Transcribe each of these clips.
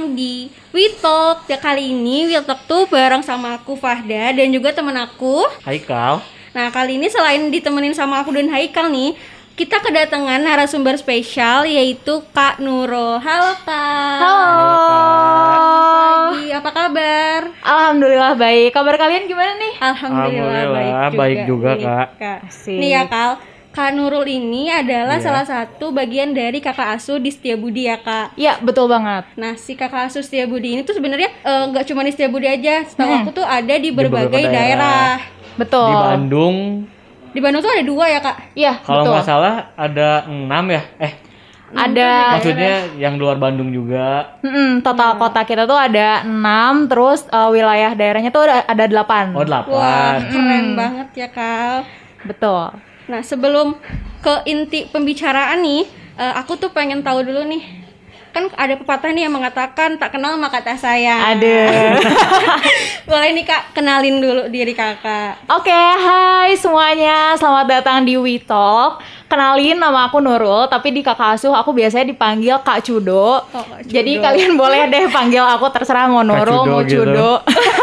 malam di Witalk. Ya kali ini Witalk tuh bareng sama aku Fahda dan juga temen aku. Haikal. Nah kali ini selain ditemenin sama aku dan Haikal nih, kita kedatangan narasumber spesial yaitu Kak Nurul. Halo Kak. Halo. Pagi, apa kabar? Alhamdulillah baik. Kabar kalian gimana nih? Alhamdulillah, Alhamdulillah, baik juga, Nih, Kak. Asik. Nih ya Kak, Kak Nurul ini adalah Iya. salah satu bagian dari kakak asuh di Setiabudi ya Kak. Iya, betul banget. Nah si kakak asuh Setiabudi ini tuh sebenarnya eh, nggak cuma di Setiabudi aja, setahu Hmm. aku tuh ada di berbagai beberapa daerah. daerah. Betul. Di Bandung, Di Bandung tuh ada dua ya Kak. Iya, kalau nggak salah ada enam ya. Eh, Ada maksudnya yang luar Bandung juga. Mm-mm, total kota kita tuh ada 6, terus eh, wilayah daerahnya tuh ada, ada 8. Oh, delapan. Wah keren Hmm. banget ya Kak. Betul. Nah sebelum ke inti pembicaraan nih, eh, aku tuh pengen tahu dulu nih. Kan ada pepatah nih yang mengatakan tak kenal maka tak sayang. Ada. Boleh nih Kak kenalin dulu diri kakak. Oke, hai semuanya. Selamat datang di We Talk. Kenalin nama aku Nurul, tapi di kakak asuh aku biasanya dipanggil Kak Cudo. Kak Cudo. Jadi kalian boleh deh panggil aku terserah mau Nurul, Cudo mau gitu. Cudo.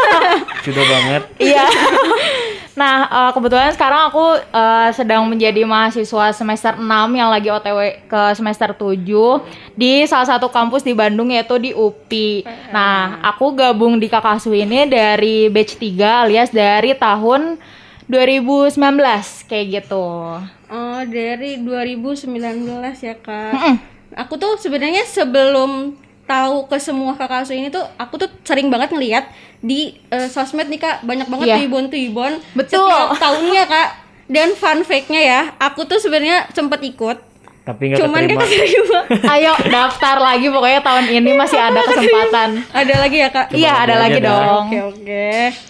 Sudah banget. Iya. Nah, eh, kebetulan sekarang aku eh, sedang menjadi mahasiswa semester 6 yang lagi OTW ke semester 7 di salah satu kampus di Bandung yaitu di UPI. Nah, aku gabung di Kakasuh ini dari batch 3 alias dari tahun 2019 kayak gitu. Oh dari 2019 ya kak. Mm-mm. Aku tuh sebenarnya sebelum tahu ke semua kakak asuh ini tuh aku tuh sering banget ngeliat di eh, sosmed nih kak banyak banget Iya. tuibon-tuibon Betul. setiap tahunnya kak. Dan fun fact-nya ya, aku tuh sebenarnya sempet ikut, Tapi nggak cuman keterima. gak keterima. Ayo daftar lagi pokoknya tahun ini masih ada kesempatan. ada lagi ya kak? Iya, ada lagi dah. dong. Oke oke,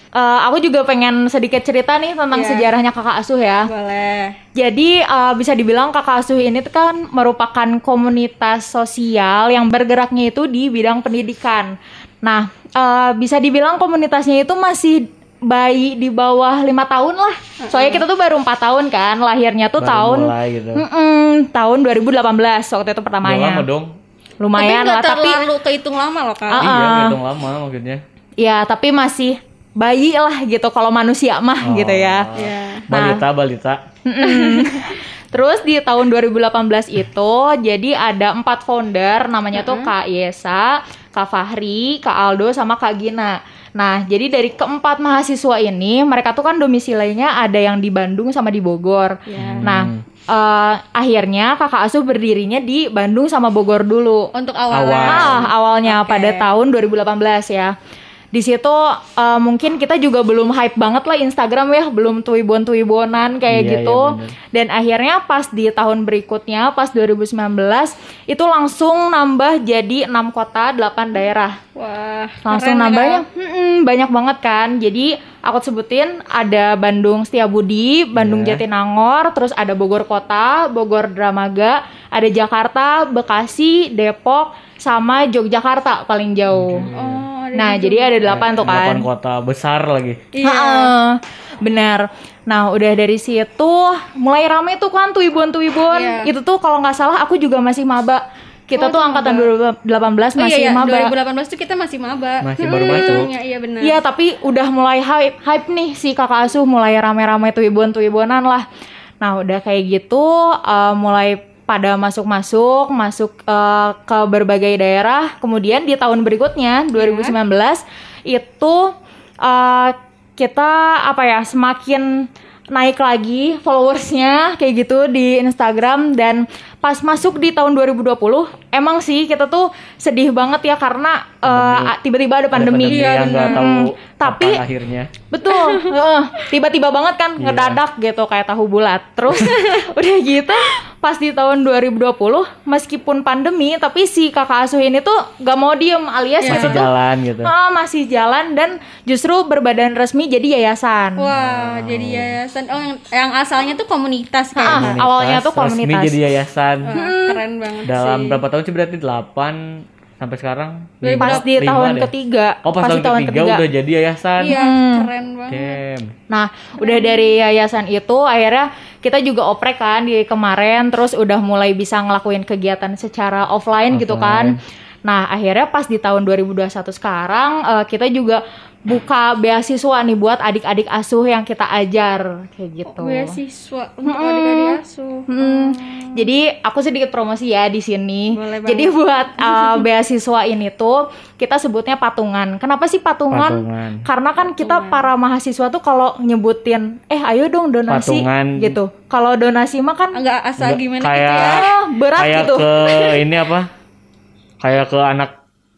Eh, aku juga pengen sedikit cerita nih tentang Iya. sejarahnya kakak asuh ya. boleh. Jadi uh, bisa dibilang kakak asuh ini tuh kan merupakan komunitas sosial yang bergeraknya itu di bidang pendidikan. Nah, uh, bisa dibilang komunitasnya itu masih bayi di bawah lima tahun lah. Soalnya kita tuh baru empat tahun kan, lahirnya tuh Baru tahun mulai gitu. Mm-mm, tahun 2018 waktu itu Udah pertamanya. lama dong. Lumayan tapi lah, nggak tapi terlalu kehitung lama loh kak. Ah, Iya, ah. hitung lama maksudnya. ya tapi masih bayi lah gitu kalau manusia mah gitu ya. Oh. Iya. Balita, balita. Mm-mm. Terus di tahun 2018 itu jadi ada empat founder namanya tuh Kak Yesa, Kak Fahri, Kak Aldo sama Kak Gina. Nah, jadi dari keempat mahasiswa ini mereka tuh kan domisilinya ada yang di Bandung sama di Bogor. Iya. Nah, eh, akhirnya Kakak Asuh berdirinya di Bandung sama Bogor dulu. Untuk awalnya. Awal. Ah, awalnya Oke. pada tahun 2018 ya. Di situ eh, mungkin kita juga belum hype banget lah Instagram ya, belum tuibon-tuibonan kayak Iya, gitu. iya, bener. Dan akhirnya pas di tahun berikutnya, pas 2019 itu langsung nambah jadi 6 kota, 8 daerah. Wah. Langsung keren, nambahnya mm-mm, banyak banget kan. Jadi aku sebutin ada Bandung Setiabudi, Bandung Iya. Jatinangor, terus ada Bogor Kota, Bogor Dramaga, ada Jakarta, Bekasi, Depok, sama Yogyakarta paling jauh. Oh, ada Nah, jadi ada delapan tuh kan. Delapan kota besar lagi. Iya. Heeh, benar. Nah, udah dari situ mulai rame tuh kan tuibon-tuibon. Iya. Itu tuh kalau nggak salah aku juga masih maba. Oh, Kita tuh maba. angkatan 2018 Oh masih iya, iya. maba. 2018 tuh kita masih maba. Masih baru masuk. Iya, iya benar. Iya, tapi udah mulai hype, hype nih si kakak asuh mulai rame-rame tuibon-tuibonan lah. Nah, udah kayak gitu eh, mulai pada masuk-masuk, masuk eh, ke berbagai daerah. Kemudian di tahun berikutnya 2019 itu eh, kita apa ya semakin naik lagi followersnya kayak gitu di Instagram dan pas masuk di tahun 2020 emang sih kita tuh sedih banget ya karena eh, tiba-tiba ada pandemi, yang nggak bener. tahu Tapi- kapan akhirnya. betul heeh. tiba-tiba banget kan Iya. ngedadak gitu kayak tahu bulat terus udah gitu pas di tahun 2020 meskipun pandemi tapi si kakak asuh ini tuh gak mau diem alias gitu Masih tuh jalan gitu. ah, masih jalan dan justru berbadan resmi jadi yayasan Wah, jadi yayasan. Oh, yang, yang asalnya tuh komunitas kan. Komunitas, awalnya tuh Resmi komunitas. jadi yayasan. Wah, keren banget Dalam sih. berapa tahun sih berarti 8 sampai sekarang? Dari Lima- pas di lima tahun deh. ketiga Oh pas, di tahun, ketiga, udah jadi yayasan. Iya, Hmm. keren banget. Damn. Nah, udah dari yayasan itu akhirnya kita juga oprek kan di kemarin terus udah mulai bisa ngelakuin kegiatan secara offline, gitu kan. Nah, akhirnya pas di tahun 2021 sekarang eh, kita juga buka beasiswa nih buat adik-adik asuh yang kita ajar kayak gitu. Beasiswa untuk adik-adik asuh. Hmm, Jadi aku sedikit promosi ya di sini. Boleh banget. Jadi buat uh, beasiswa ini tuh kita sebutnya patungan. Kenapa sih patungan? Patungan. Karena kan kita para mahasiswa tuh kalau nyebutin, eh ayo dong donasi Patungan. gitu. Kalau donasi mah kan Enggak asal gimana kayak- gitu ya. berat kayak gitu. ke ini apa? Kayak ke anak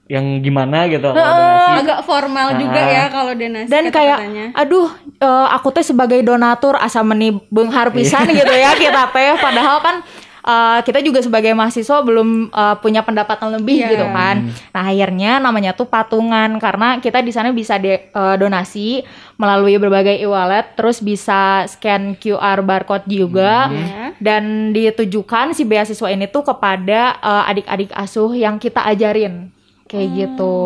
yang gimana gitu kalau donasi. Agak formal juga Ah. ya kalau donasi dan kayak aduh eh, aku teh sebagai donatur asa meni beunghar pisan Iya. gitu ya kita teh padahal kan eh, kita juga sebagai mahasiswa belum eh, punya pendapatan lebih Iya. gitu kan. Nah, akhirnya namanya tuh patungan karena kita di sana bisa de- eh, donasi melalui berbagai e-wallet terus bisa scan QR barcode juga Ya. dan ditujukan si beasiswa ini tuh kepada eh, adik-adik asuh yang kita ajarin kayak gitu.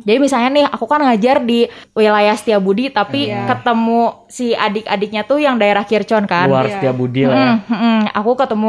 Jadi misalnya nih aku kan ngajar di wilayah Setiabudi tapi Iya. ketemu si adik-adiknya tuh yang daerah Kircon kan. Luar Iya. setiap budi lah ya. Mm, mm, mm. aku ketemu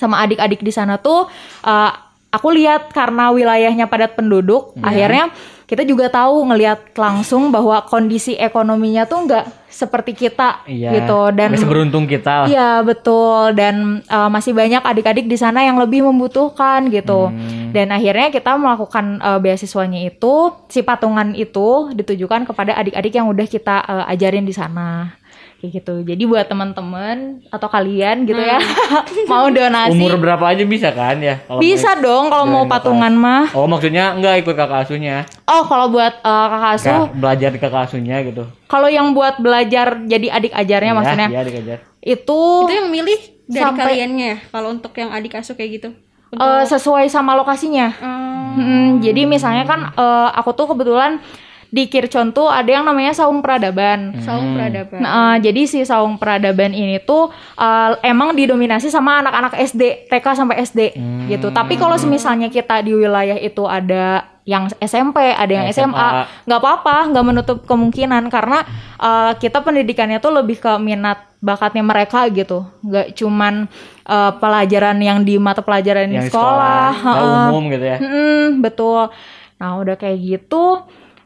sama adik-adik di sana tuh uh, aku lihat karena wilayahnya padat penduduk Iya. akhirnya kita juga tahu ngelihat langsung bahwa kondisi ekonominya tuh nggak seperti kita Iya. gitu dan seberuntung kita lah. Iya betul dan uh, masih banyak adik-adik di sana yang lebih membutuhkan gitu. Hmm. Dan akhirnya kita melakukan uh, beasiswanya itu si patungan itu ditujukan kepada adik-adik yang udah kita uh, ajarin di sana. Kayak gitu. Jadi buat teman-teman atau kalian gitu ya mau donasi Umur berapa aja bisa kan ya? Kalau bisa mau- dong kalau mau patungan mah. Oh maksudnya enggak ikut kakak asuhnya? Oh kalau buat uh, kakak asuh, Nggak belajar di kakak asuhnya gitu? kalau yang buat belajar jadi adik ajarnya Iya, maksudnya Iya dikejar. itu Itu yang milih dari Sampai- kaliannya ya kalau untuk yang adik asuh kayak gitu. Untuk uh, sesuai sama lokasinya. Hmm, Hmm, jadi misalnya kan eh, aku tuh kebetulan di Kircon tuh ada yang namanya saung peradaban. saung peradaban. Nah, eh, jadi si saung peradaban ini tuh eh, emang didominasi sama anak-anak SD, TK sampai SD gitu. Tapi kalau misalnya kita di wilayah itu ada yang SMP, ada yang SMA. Nggak apa-apa, nggak menutup kemungkinan karena eh, kita pendidikannya tuh lebih ke minat bakatnya mereka gitu, nggak cuman eh, pelajaran yang di mata pelajaran di Yang di sekolah, Nggak heeh. umum gitu ya? Mm, betul. Nah, udah kayak gitu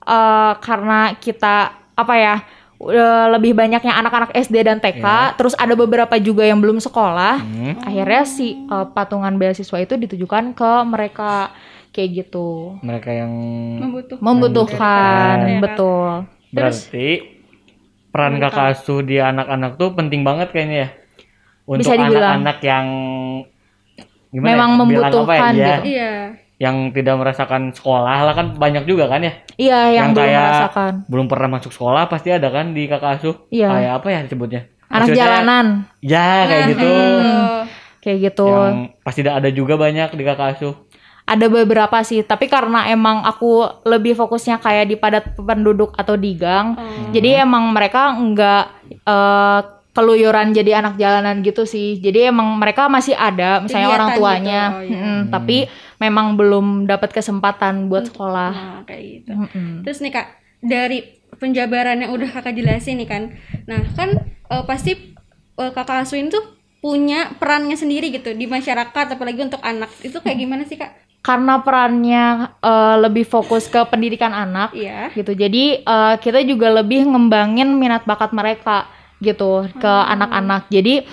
eh, karena kita apa ya? udah lebih banyaknya anak-anak SD dan TK, terus ada beberapa juga yang belum sekolah. Hmm. Akhirnya si eh, patungan beasiswa itu ditujukan ke mereka kayak gitu. Mereka yang Membutuhkan. Membutuhkan, Iya kan? betul. berarti peran kakak asuh di anak-anak tuh penting banget kayaknya ya. Untuk Bisa dibilang. anak-anak yang gimana Memang ya? Apa ya membutuhkan dia? gitu. Iya. Yang tidak merasakan sekolah lah kan banyak juga kan ya. Iya, yang, belum kayak merasakan. belum pernah masuk sekolah pasti ada kan di kakak asuh. Iya. Kayak apa ya disebutnya? Anak Maksudnya, jalanan Ya kayak gitu. Oh, kayak gitu. Yang pasti ada ada juga banyak di kakak asuh. Ada beberapa sih, tapi karena emang aku lebih fokusnya kayak di padat penduduk atau di gang, Oh. jadi emang mereka nggak eh, keluyuran jadi anak jalanan gitu sih. Jadi emang mereka masih ada, misalnya Kegiatan orang gitu, tuanya, oh iya. Mm, tapi memang belum dapat kesempatan buat sekolah. Nah, kayak gitu. Mm-mm. Terus nih kak, dari penjabaran yang udah kakak jelasin nih kan, nah kan eh, pasti eh, kakak asuhin tuh punya perannya sendiri gitu di masyarakat, apalagi untuk anak. Itu kayak gimana sih kak? Karena perannya eh, lebih fokus ke pendidikan anak, Iya. gitu. Jadi eh, kita juga lebih ngembangin minat bakat mereka gitu ke anak-anak. Jadi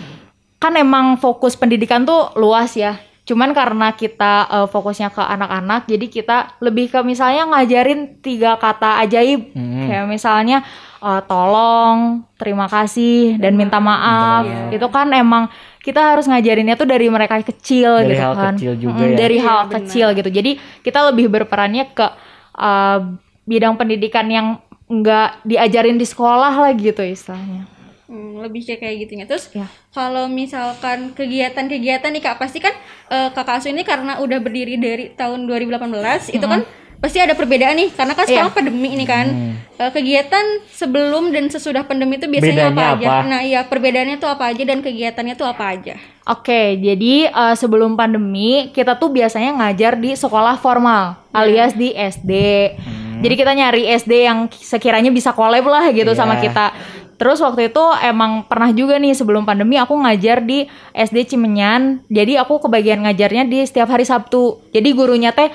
kan emang fokus pendidikan tuh luas ya. Cuman karena kita eh, fokusnya ke anak-anak, jadi kita lebih ke misalnya ngajarin tiga kata ajaib. Hmm. Kayak misalnya eh, tolong, terima kasih, dan minta maaf. Itu kan emang kita harus ngajarinnya tuh dari mereka kecil Dari gitu hal kan. kecil juga Mm, ya. Dari Iya, hal benar. kecil gitu. Jadi kita lebih berperannya ke eh, bidang pendidikan yang nggak diajarin di sekolah lah gitu istilahnya. Hmm, lebih kayak kayak gitunya. Terus Ya. kalau misalkan kegiatan-kegiatan nih kak, pasti kan eh, kakak asuh ini karena udah berdiri dari tahun 2018, itu kan pasti ada perbedaan nih, karena kan sekarang pandemi ini kan. Eh, kegiatan sebelum dan sesudah pandemi itu biasanya Bedanya apa aja? apa? Nah iya perbedaannya tuh apa aja dan kegiatannya tuh apa aja? Oke, jadi eh, sebelum pandemi kita tuh biasanya ngajar di sekolah formal alias di SD. Jadi kita nyari SD yang sekiranya bisa collab lah gitu Iya. sama kita. Terus waktu itu emang pernah juga nih sebelum pandemi aku ngajar di SD Cimenyan. Jadi aku kebagian ngajarnya di setiap hari Sabtu. Jadi gurunya teh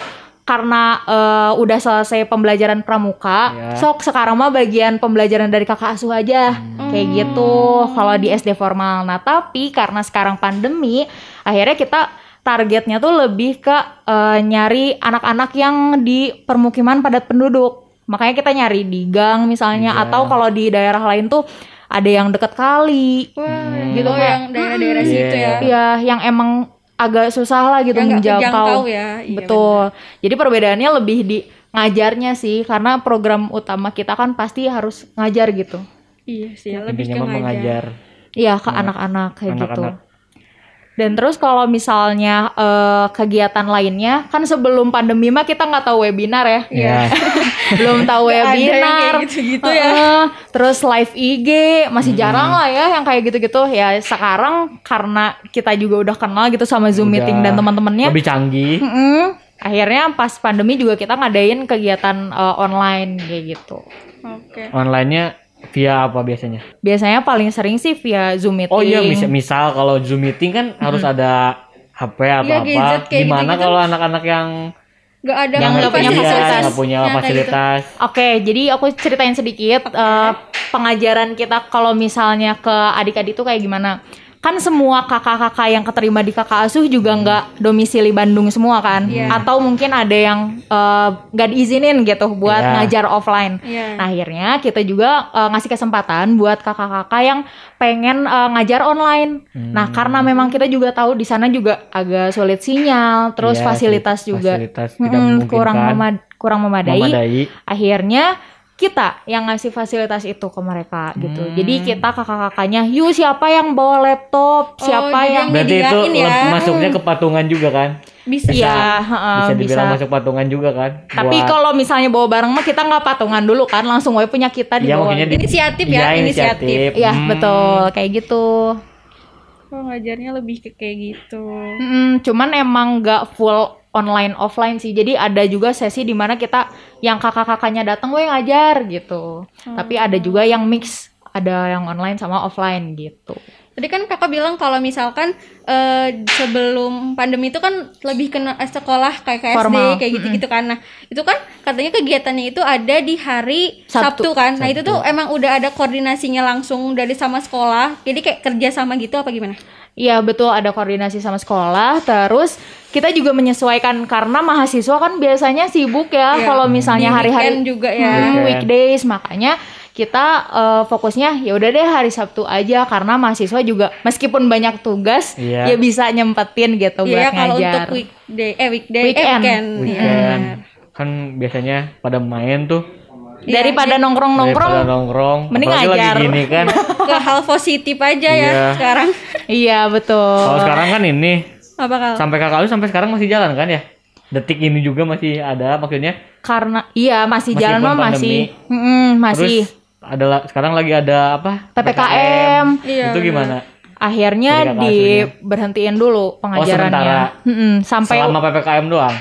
karena eh, udah selesai pembelajaran pramuka, Ya. sok sekarang mah bagian pembelajaran dari kakak asuh aja. Kayak gitu kalau di SD formal. Nah, tapi karena sekarang pandemi, akhirnya kita targetnya tuh lebih ke eh, nyari anak-anak yang di permukiman padat penduduk. Makanya kita nyari di gang misalnya Iya. atau kalau di daerah lain tuh ada yang deket kali. Wah, Gitu, oh, kayak- yang daerah-daerah Hmm. situ Iya. ya. Iya, yang emang agak susah lah gitu Yang menjangkau. ya. Iya, Betul. Jadi perbedaannya lebih di ngajarnya sih karena program utama kita kan pasti harus ngajar gitu. Iya sih, lebih ke ngajar. mengajar Iya ke anak-anak kayak gitu. anak-anak. Dan terus kalau misalnya eh, kegiatan lainnya kan sebelum pandemi mah kita nggak tahu webinar ya. ya Belum tahu webinar. gitu-gitu ya. Heeh. Terus live IG masih jarang lah ya yang kayak gitu-gitu. Ya sekarang karena kita juga udah kenal gitu sama Zoom Udah meeting dan teman-temannya. lebih canggih Mm-mm. Akhirnya pas pandemi juga kita ngadain kegiatan eh, online kayak gitu. Oke. onlinenya via apa biasanya Biasanya paling sering sih via Zoom meeting. oh iya misal, misal kalau zoom meeting kan harus ada HP atau gadget apa gimana gitu-gitu. kalau anak-anak yang Gak ada Yang nggak punya fasilitas. nggak punya Ya, fasilitas Oke, jadi aku ceritain sedikit eh, pengajaran kita kalau misalnya ke adik-adik tuh kayak gimana. Kan semua kakak-kakak yang keterima di kakak asuh juga nggak domisili Bandung semua kan? Iya. Atau mungkin ada yang eh, nggak diizinin gitu buat Iya. ngajar offline. Iya. Nah akhirnya kita juga eh, ngasih kesempatan buat kakak-kakak yang pengen eh, ngajar online. Hmm. Nah karena memang kita juga tahu di sana juga agak sulit sinyal, terus Iya fasilitas juga fasilitas tidak mm, kurang memad- kurang memadai. memadai Akhirnya kita yang ngasih fasilitas itu ke mereka gitu. Hmm. Jadi kita kakak-kakaknya, yuk siapa yang bawa laptop, Oh, siapa jadi yang berarti itu ya. masuknya ke patungan juga kan Bisa. Iya, heeh, bisa bisa. dibilang masuk patungan juga kan Tapi Buat- kalau misalnya bawa bareng mah kita nggak patungan dulu kan, langsung we punya kita Iya, dibawa. maksudnya di- Inisiatif ya, Iya, inisiatif. Iya Hmm. betul kayak gitu. Oh, ngajarnya lebih ke kayak gitu. Mm, cuman emang nggak full online offline sih. Jadi ada juga sesi di mana kita yang kakak-kakaknya datang gue ngajar gitu. Tapi ada juga yang mix, ada yang online sama offline gitu. Tadi kan kakak bilang kalau misalkan eh, sebelum pandemi itu kan lebih kena eh, sekolah kayak ke SD Formal. kayak gitu-gitu kan. Nah, itu kan katanya kegiatannya itu ada di hari Sabtu. Sabtu, kan. Nah, itu tuh emang udah ada koordinasinya langsung dari sama sekolah. Jadi kayak kerja sama gitu apa gimana? Iya betul ada koordinasi sama sekolah. Terus kita juga menyesuaikan karena mahasiswa kan biasanya sibuk ya. Iya. Kalau misalnya Di hari-hari juga ya. Hmm, weekdays makanya kita eh, fokusnya ya udah deh hari Sabtu aja karena mahasiswa juga meskipun banyak tugas Iya. ya bisa nyempetin gitu buat Iya, kalau ngajar. untuk weekday eh weekday Weekend. eh weekend. Weekend kan biasanya pada main tuh Daripada daripada nongkrong-nongkrong nongkrong mending apalagi ngajar. lagi gini kan Ke hal positif aja ya Iya. sekarang. Iya betul. kalau sekarang kan ini Apa kalau? sampai kakak lu sampai sekarang masih jalan kan ya detik ini juga masih ada maksudnya Karena iya masih jalan Meskipun mah masih Mm-mm, masih terus adalah sekarang lagi ada apa PPKM. Iya, itu gimana Akhirnya diberhentiin dulu pengajarannya. sementara. Mm-mm, sampai selama ppkm doang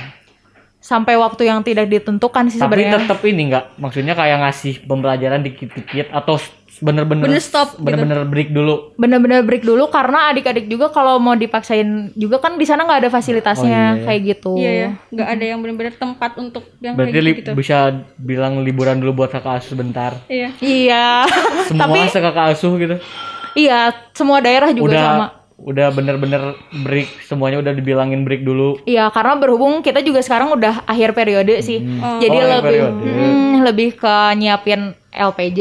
sampai waktu yang tidak ditentukan sih tapi sebenarnya. tetap ini nggak maksudnya kayak ngasih pembelajaran dikit-dikit atau bener-bener Bener stop gitu. bener-bener break dulu Bener-bener break dulu karena adik-adik juga kalau mau dipaksain juga kan di sana nggak ada fasilitasnya Oh, iya. kayak gitu. Iya ya, nggak ada yang benar-benar tempat untuk yang berarti kayak li- gitu. bisa bilang liburan dulu buat kakak asuh sebentar Iya. Iya. semua Tapi sekakak asuh gitu iya, semua daerah juga udah sama. Udah bener-bener break semuanya udah dibilangin break dulu Iya, karena berhubung kita juga sekarang udah akhir periode sih. Oh. Jadi Oh, lebih periode. mm, lebih ke nyiapin LPJ.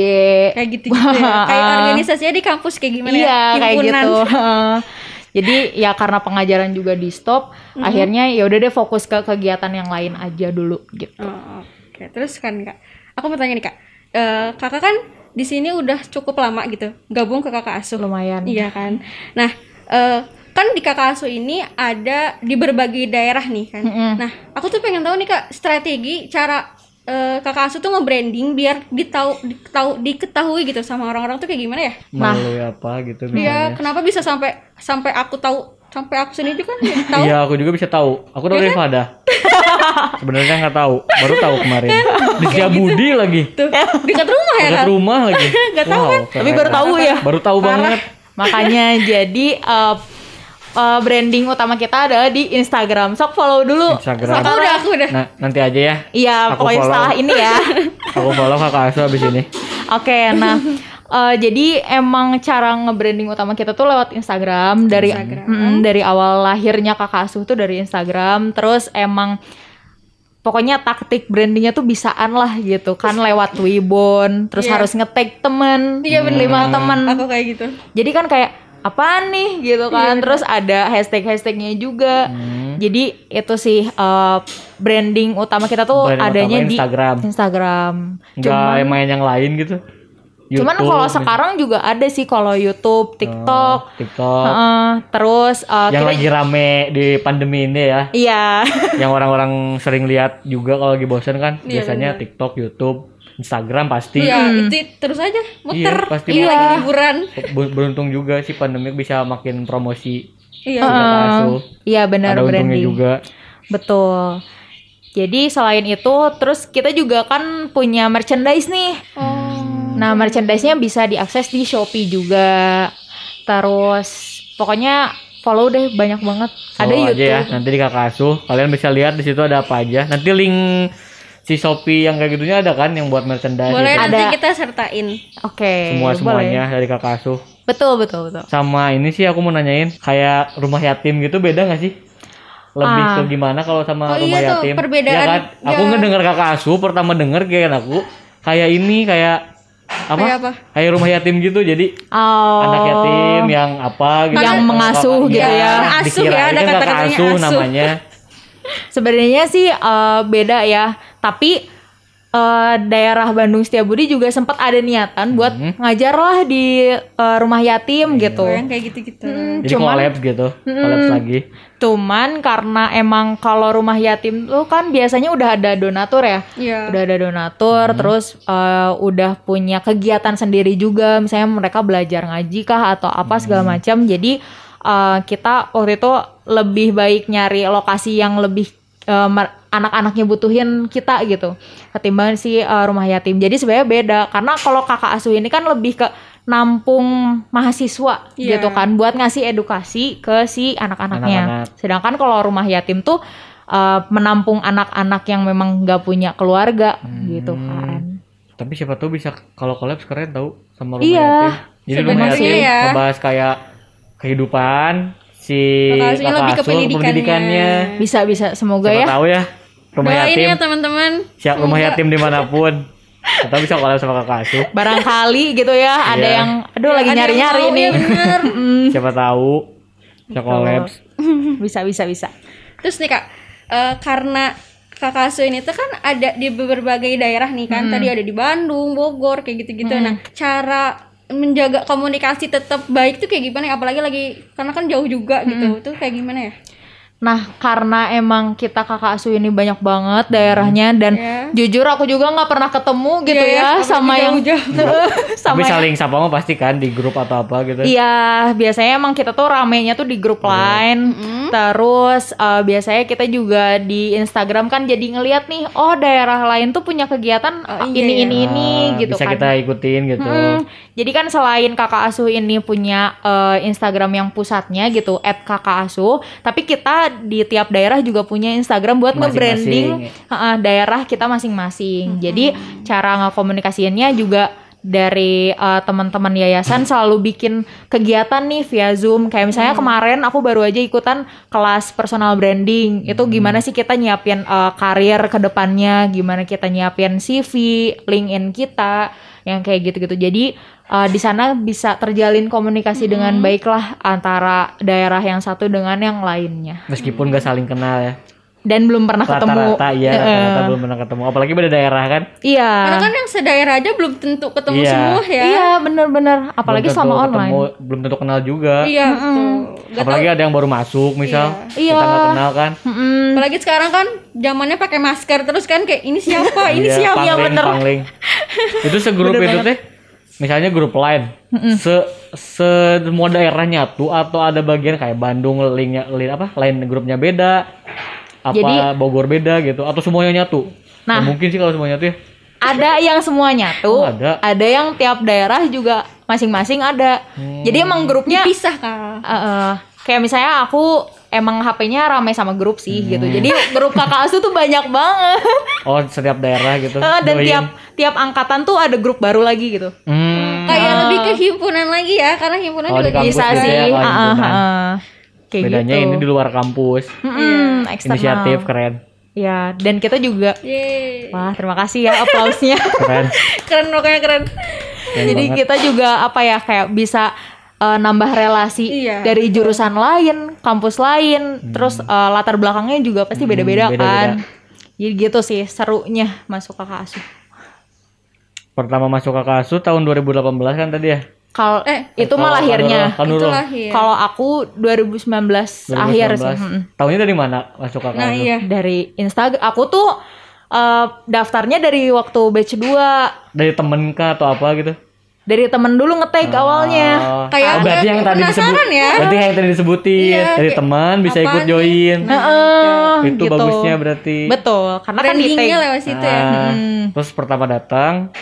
Kayak gitu gitu ya. Kayak organisasinya di kampus kayak gimana iya, ya? kayak gitu. Jadi ya karena pengajaran juga di stop, Mhm. akhirnya ya udah deh fokus ke kegiatan yang lain aja dulu gitu. Oh, Oke, terus kan kak, aku mau tanya nih kak, Eh, kakak kan di sini udah cukup lama gitu, gabung ke kakak asuh. Lumayan. Iya kan. Nah, eh, kan di kakak asuh ini ada di berbagai daerah nih kan. Mm-mm. Nah, aku tuh pengen tahu nih kak strategi cara eh, kakak asuh tuh nge-branding biar ditahu, diketahui, diketahui gitu sama orang-orang tuh kayak gimana ya? Nah. melalui apa gitu Iya, kenapa bisa sampai sampai aku tahu sampai aku sendiri kan nggak tahu. Iya, aku juga bisa tahu. Aku tahu dari Fada. Sebenarnya nggak tahu, baru tahu kemarin. Di Setiabudi lagi, Tuh, dekat rumah ya dekat kan? rumah lagi. Nggak tahu Wow, kan? Tapi baru tahu ya. Baru tahu banget. Makanya jadi eh, eh, branding utama kita adalah di Instagram. Sok follow dulu. Instagram. Aku udah, aku udah. Nah, nanti aja ya. Iya, Aku pokoknya follow. setelah ini ya. Aku follow kakak Asu abis ini. Oke, nah eh, jadi emang cara nge-branding utama kita tuh lewat Instagram dari Instagram. Mm, dari awal lahirnya Kakak Asuh tuh dari Instagram, terus emang pokoknya taktik brandingnya tuh bisaan lah gitu kan lewat Twibbon, terus Iya. harus nge-tag temen, Iya, bener. lima temen. Aku kayak gitu. Jadi kan kayak apaan nih gitu kan, Iya, terus ada hashtag-hashtagnya juga. Hmm. Jadi itu sih eh, branding utama kita tuh Branding adanya utama di Instagram. Instagram. Enggak main yang lain gitu. Cuman YouTube, kalau gitu. sekarang juga ada sih kalau YouTube, TikTok, Oh, TikTok. Heeh, terus uh, yang kita- lagi rame di pandemi ini ya. iya, yang orang-orang sering lihat juga kalau lagi bosan kan Iya, biasanya bener. TikTok, YouTube, Instagram pasti. Iya, itu terus aja muter. Iya, pasti Iya, lagi liburan. Ber- Beruntung juga sih pandemi bisa makin promosi Iya. Asuh. iya benar Ada untungnya branding. juga. Betul. Jadi selain itu, terus kita juga kan punya merchandise nih. Oh. Nah, merchandise-nya bisa diakses di Shopee juga. Terus pokoknya follow deh banyak banget. ada Follow aja YouTube. ya nanti di Kakak Asuh. Kalian bisa lihat di situ ada apa aja. Nanti link si Shopee yang kayak gitunya ada kan yang buat merchandise Boleh gitu. nanti Ada. kita sertain. Oke. semua boleh. semuanya dari Kakak Asuh. Betul, betul, betul. Sama ini sih aku mau nanyain kayak rumah yatim gitu beda nggak sih? Lebih Ah. ke gimana kalau sama Oh rumah iya tuh, yatim? perbedaan- Ya kan? Aku ya. ngedenger kakak asuh pertama denger kayak aku kayak ini kayak apa? Kayak apa? Kayak rumah yatim gitu. Jadi Oh. anak yatim yang apa gitu. Yang mengasuh gitu Iya, ya. Asuh ya, dikirain ada kan kata-katanya asuh asuh. namanya. Sebenarnya sih eh, beda ya, tapi eh, daerah Bandung Setiabudi juga sempat ada niatan buat Hmm. ngajar lah di eh, rumah yatim gitu. Oh, yang kayak gitu-gitu. Hmm, Jadi cuman, collabs gitu. Collabs lagi. Cuman karena emang kalau rumah yatim tuh kan biasanya udah ada donatur ya. Iya. Udah ada donatur, terus eh, udah punya kegiatan sendiri juga, misalnya mereka belajar ngaji kah atau apa segala macam. Jadi eh, kita waktu itu lebih baik nyari lokasi yang lebih mer- anak-anaknya butuhin kita gitu, ketimbang si eh, rumah yatim. Jadi sebenarnya beda, karena kalau kakak asuh ini kan lebih ke nampung mahasiswa Iya. gitu kan, buat ngasih edukasi ke si anak-anaknya. Anak-anak. Sedangkan kalau rumah yatim tuh uh, menampung anak-anak yang memang nggak punya keluarga gitu kan. Tapi siapa tahu bisa kalau collabs keren tahu sama rumah Iya, yatim. Jadi rumah yatim ya. ngebahas kayak kehidupan si Kakak lebih ke pendidikannya. pendidikannya. Bisa bisa semoga Siapa ya. tahu ya rumah Doain yatim ya teman-teman. siap rumah yatim di mana pun atau bisa collab sama kakak asuh Barangkali gitu ya ada Iya. yang aduh lagi Ada yang nyari-nyari nih. ya bener. siapa tahu bisa bisa bisa bisa. Terus nih kak, eh, karena kakak asuh ini tuh kan ada di berbagai daerah nih kan. Tadi ada di Bandung, Bogor, kayak gitu-gitu. Nah, cara menjaga komunikasi tetap baik tuh kayak gimana? ya? Apalagi lagi karena kan jauh juga gitu. Tuh kayak gimana ya? Nah karena emang kita kakak asuh ini banyak banget daerahnya dan Ya. jujur aku juga nggak pernah ketemu gitu Iya, ya sama yang sama tapi yang- saling sapa mah pasti kan di grup atau apa gitu Iya, biasanya emang kita tuh ramenya tuh di grup lain. Terus eh, biasanya kita juga di Instagram kan jadi ngeliat nih, oh daerah lain tuh punya kegiatan Oh, eh, iya, ini iya. ini ini Ah, gitu bisa kan. kita ikutin gitu Mm, jadi kan selain kakak asuh ini punya eh, Instagram yang pusatnya gitu, @kakakasuh, tapi kita di tiap daerah juga punya Instagram buat nge-branding daerah kita masing-masing. Jadi cara ngekomunikasiinnya juga dari eh, teman-teman yayasan selalu bikin kegiatan nih via Zoom. Kayak misalnya kemarin aku baru aja ikutan kelas personal branding. Itu gimana sih kita nyiapin eh, karir ke depannya, gimana kita nyiapin CV, LinkedIn kita yang kayak gitu-gitu. Jadi eh, di sana bisa terjalin komunikasi dengan baik lah antara daerah yang satu dengan yang lainnya. meskipun gak saling kenal ya Dan belum pernah ketemu. rata-rata iya rata-rata belum pernah ketemu apalagi beda daerah kan Iya. Karena kan yang sedaerah aja belum tentu ketemu Iya. semua ya. Iya bener-bener apalagi Belum tentu sama online. ketemu, belum tentu kenal juga Iya, betul. Gak apalagi ada yang baru masuk misal Iya. kita nggak kenal kan Mm-mm. Apalagi sekarang kan zamannya pakai masker terus kan kayak ini siapa? ini Iya, siapa? pangling, bener. pangling. itu segrup itu teh misalnya grup lain se semua daerah nyatu atau ada bagian kayak Bandung linknya link apa lain grupnya beda apa Jadi- Bogor beda gitu atau semuanya nyatu Nah. Nggak mungkin sih kalau semuanya nyatu ya Ada yang semuanya tuh. Oh, ada. yang tiap daerah juga masing-masing ada. Hmm. Jadi emang grupnya Dipisah kak. eh, eh, kayak misalnya aku emang HP-nya ramai sama grup sih gitu. Jadi grup kakak asuh tuh banyak banget. Oh, setiap daerah gitu. Eh, dan join. tiap tiap angkatan tuh ada grup baru lagi gitu. Hmm. Kayak lebih ke himpunan lagi ya, karena himpunan Oh, juga Bisa gitu sih. ya, kalau ah, ah, himpunan. ah. Kayak Bedanya gitu. ini di luar kampus. Eksternal. Inisiatif keren. Ya, dan kita juga Yeay. Wah, terima kasih ya aplausnya. Keren. Keren pokoknya keren. Keren Jadi banget. kita juga apa ya kayak bisa eh, nambah relasi Iya, dari jurusan lain, kampus lain, terus eh, latar belakangnya juga pasti beda-beda Hmm, beda-beda. kan. Jadi gitu sih serunya masuk kakak asuh. Pertama masuk ke kasus tahun 2018 kan tadi ya? Kalau Eh, itu mah Kalau- lahirnya. Kan Itu lahir. Kalau aku 2019, akhir sih. 2019. mm-mm. Tahunnya dari mana masuk ke Nah, iya. Dari Instagram. Aku tuh eh, daftarnya dari waktu batch 2 Dari temen kah atau apa gitu? dari temen dulu ngetag awalnya. Oh, Kayak oh, berarti yang tadi disebut, ya. berarti yang tadi disebutin Iya, dari kayak teman bisa ikut join. Heeh, itu gitu. bagusnya berarti. Betul, karena kan di lewat situ ya. Ah, Hmm. Terus pertama datang,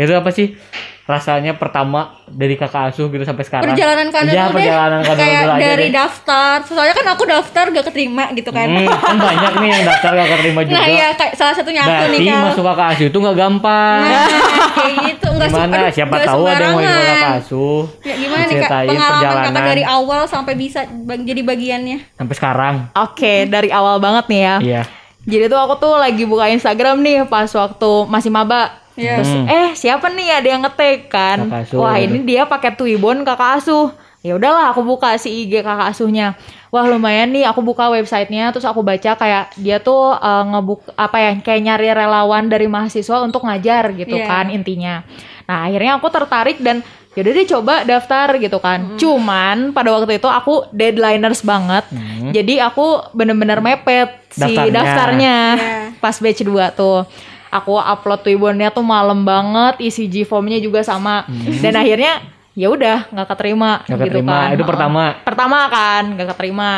itu apa sih rasanya pertama dari kakak asuh gitu sampai sekarang? Perjalanan kanan dulu deh. perjalanan kanan Kayak dulu aja dari deh. daftar. Soalnya kan aku daftar gak keterima gitu kan. Hmm, kan banyak nih yang daftar gak keterima juga. Nah, iya kayak salah satunya aku Berarti nih Kal. masuk kakak asuh itu nggak gampang. Nah, kayak gitu enggak Gimana? Siapa tahu ada yang mau ikut kakak asuh. Ya gimana nih kak pengalaman kakak perjalanan dari awal sampai bisa bag- jadi bagiannya? sampai sekarang. Oke, dari awal banget nih ya. Iya. Jadi tuh aku tuh lagi buka Instagram nih pas waktu masih maba. Iya. Terus eh siapa nih ada yang ngetek kan? Wah, ini dia pakai Twibbon kakak asuh. Ya udahlah aku buka si IG kakak asuhnya. Wah, lumayan nih aku buka websitenya terus aku baca kayak dia tuh eh, ngebuk apa ya kayak nyari relawan dari mahasiswa untuk ngajar gitu Iya. kan intinya. Nah, akhirnya aku tertarik dan yaudah deh coba daftar gitu kan. Cuman pada waktu itu aku deadlineers banget. Jadi aku bener-bener mepet si Daftarnya. daftarnya Iya. pas batch 2 tuh. Aku upload Twibbonnya tuh malam banget, isi G-formnya juga sama. Dan akhirnya ya udah nggak keterima Hmm. Nggak gitu keterima. kan. Itu pertama. Pertama kan nggak keterima.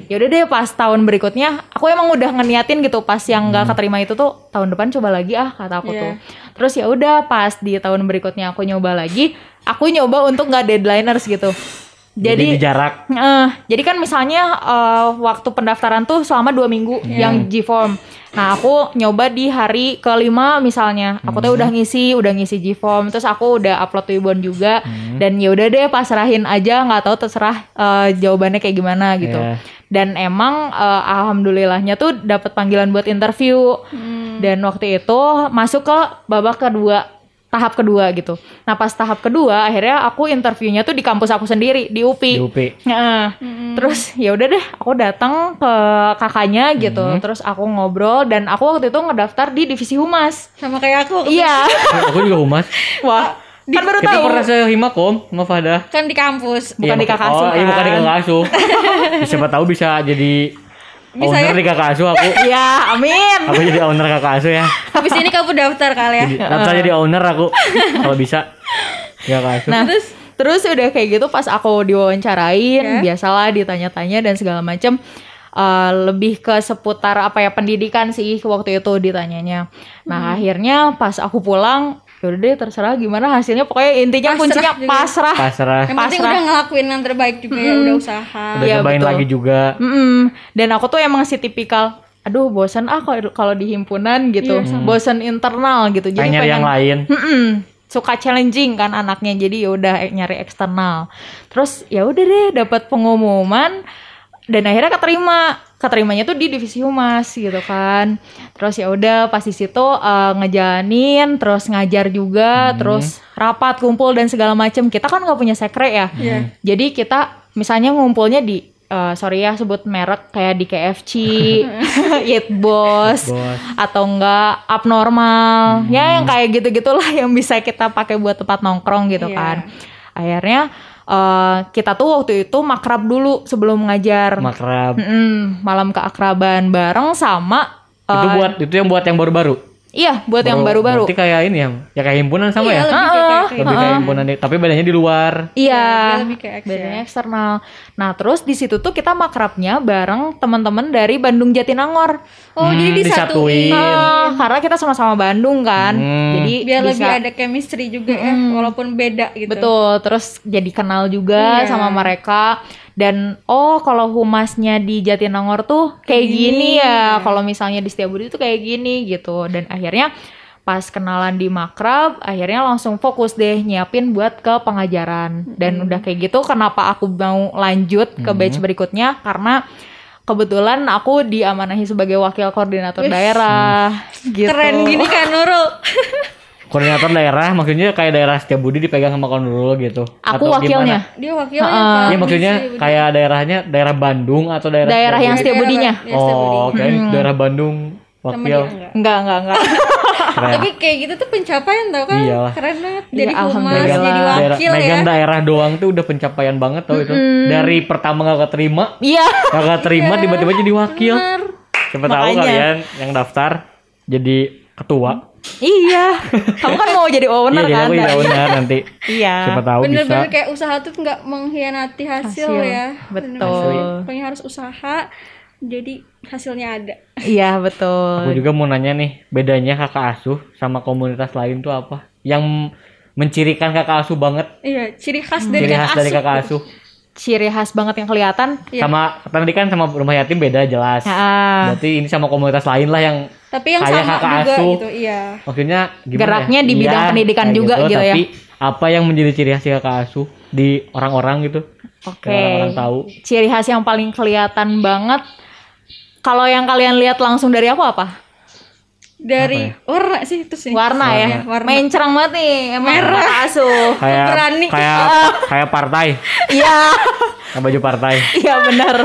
Ya udah deh pas tahun berikutnya aku emang udah ngeniatin gitu pas yang nggak keterima itu tuh tahun depan coba lagi ah kata aku Iya. tuh. Terus ya udah pas di tahun berikutnya aku nyoba lagi, aku nyoba untuk nggak deadlineers gitu. Jadi, Jadi, di jarak. Eh, jadi kan misalnya eh, waktu pendaftaran tuh selama dua minggu yang G-form. Nah aku nyoba di hari kelima misalnya, aku tuh udah ngisi, udah ngisi G-form, terus aku udah upload Twibbon juga, dan ya udah deh pasrahin aja, nggak tahu terserah eh, jawabannya kayak gimana gitu. Iya. Dan emang eh, alhamdulillahnya tuh dapat panggilan buat interview, dan waktu itu masuk ke babak kedua tahap kedua gitu. Nah pas tahap kedua akhirnya aku interviewnya tuh di kampus aku sendiri di UPI. Di UP. Nah, terus ya udah deh, aku datang ke kakaknya gitu, Hmm. terus aku ngobrol dan aku waktu itu ngedaftar di divisi humas. Sama kayak aku. Iya, Eh, aku juga humas. wah, kan baru Kita tahu. pernah sehimakom, sama Fada. Kan di kampus. Bukan Iya, di kakak oh, asuh, iya bukan di kakak asuh. Siapa tahu bisa jadi Bisa owner ya? di kakak asuh aku. Iya, amin. Aku jadi owner kakak asuh ya. Habis ini kamu daftar kali ya. Jadi, daftar jadi owner aku kalau bisa. Ya kakak asuh. Nah, terus terus udah kayak gitu pas aku diwawancarain, Ya. biasalah ditanya-tanya dan segala macam. eh, lebih ke seputar apa ya pendidikan sih waktu itu ditanyanya. Nah akhirnya pas aku pulang, yaudah deh terserah gimana hasilnya. Pokoknya intinya Pasrah kuncinya juga. pasrah. Pasrah. Yang penting Pasrah. udah ngelakuin yang terbaik juga ya, udah usaha. Udah Iya, cobain betul. lagi juga. Mm-mm. Dan aku tuh emang si tipikal, aduh bosan ah kalau kalau di himpunan gitu, bosan internal gitu. Pengen nyari yang lain. Mm-mm. suka challenging kan anaknya, jadi ya udah nyari eksternal. Terus ya udah deh dapat pengumuman dan akhirnya keterima. Keterimanya tuh di divisi humas gitu kan. Terus ya udah pas di situ eh, ngejalanin, terus ngajar juga, terus rapat, kumpul dan segala macem. Kita kan nggak punya sekre ya. Iya. Jadi kita misalnya ngumpulnya di eh, sorry ya sebut merek kayak di KFC, Eat Boss, Bos. atau enggak abnormal. Ya yang kayak gitu-gitulah yang bisa kita pakai buat tempat nongkrong gitu Iya. kan. Akhirnya eh, kita tuh waktu itu makrab dulu sebelum ngajar. Makrab. Mm-mm, malam keakraban bareng sama eh, itu buat itu yang buat yang baru-baru. Iya buat yang baru-baru. Berarti kayak ini yang ya kayak himpunan sama Iya, ya. lebih kayak kayak Lebih kayak himpunan nih, tapi bedanya di luar. Iya, lebih kayak X bedanya ya. eksternal. Nah, terus di situ tuh kita makrabnya bareng teman-teman dari Bandung Jatinangor. Oh, jadi Hmm, disatuin. disatuin. Nah, karena kita sama-sama Bandung kan. Hmm. Jadi Biar lebih bisa- ada chemistry juga ya, walaupun beda gitu. Betul, terus jadi kenal juga Iya. sama mereka dan oh kalau humasnya di Jatinangor tuh kayak gini ya. Kalau misalnya di Setiabudi tuh kayak gini gitu. Dan akhirnya pas kenalan di Makrab akhirnya langsung fokus deh nyiapin buat ke pengajaran. Dan udah kayak gitu kenapa aku mau lanjut ke batch berikutnya? Karena kebetulan aku diamanahi sebagai wakil koordinator daerah. Gitu. Keren gini kan Nurul. Koordinator daerah maksudnya kayak daerah Setiabudi dipegang sama Konrul gitu. aku Atau wakilnya gimana? Dia wakilnya kan. Iya maksudnya kayak daerahnya daerah Bandung atau daerah daerah yang? Setiabudinya Daerah- daerah Setiabudi. Oh, kayak daerah Bandung wakil. enggak. enggak enggak enggak Keren. Tapi kayak gitu tuh pencapaian tau kan? Iyalah. Keren banget. Iya, Jadi humas, alhamdulillah. jadi daerah, wakil megang ya. daerah doang tuh udah pencapaian banget tau itu. Dari pertama gak keterima, iya gak keterima tiba-tiba jadi wakil. Bener. Siapa tahu kalian yang daftar jadi ketua. Iya kamu kan mau jadi owner iya, kan aku jadi owner nanti. iya Siapa tahu bisa. Bener-bener kayak usaha tuh nggak mengkhianati hasil, Hasil. ya. Betul. Bener-bener. Pokoknya harus usaha. Jadi hasilnya ada. iya betul Aku juga mau nanya nih, bedanya kakak asuh sama komunitas lain tuh apa? Yang mencirikan kakak asuh banget, Iya, ciri khas dari ciri kakak khas dari asuh. kakak asuh. Ciri khas banget yang kelihatan Iya. Sama tadi kan sama rumah yatim beda jelas. Ah, Berarti ini sama komunitas lain lah yang Tapi yang Kayak sama kakak juga asuh. gitu, iya. maksudnya gimana Geraknya ya? di bidang pendidikan kayak juga gitu ya. Tapi apa yang menjadi ciri khas kakak asuh di orang-orang gitu? Oke. Yang orang-orang tahu. ciri khas yang paling kelihatan banget kalau yang kalian lihat langsung dari aku apa Dari warna sih itu sih. warna ya warna. main cerang banget nih emang Merah. asuh Kayak Berani. kayak kayak partai, iya kayak baju partai. iya benar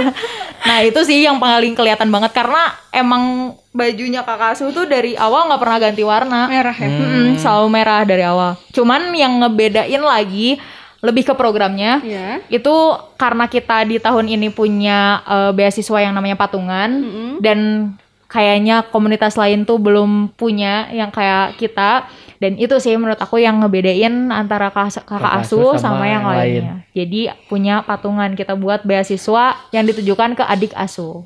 nah itu sih yang paling kelihatan banget karena emang bajunya kakak asuh tuh dari awal nggak pernah ganti warna merah ya. Mm-mm, selalu merah dari awal cuman yang ngebedain lagi lebih ke programnya Iya. itu karena kita di tahun ini punya eh, beasiswa yang namanya patungan Mm-mm. dan kayaknya komunitas lain tuh belum punya yang kayak kita dan itu sih menurut aku yang ngebedain antara kakak, kakak Kakak asuh sama, sama yang, yang lainnya jadi punya patungan kita buat beasiswa yang ditujukan ke adik asuh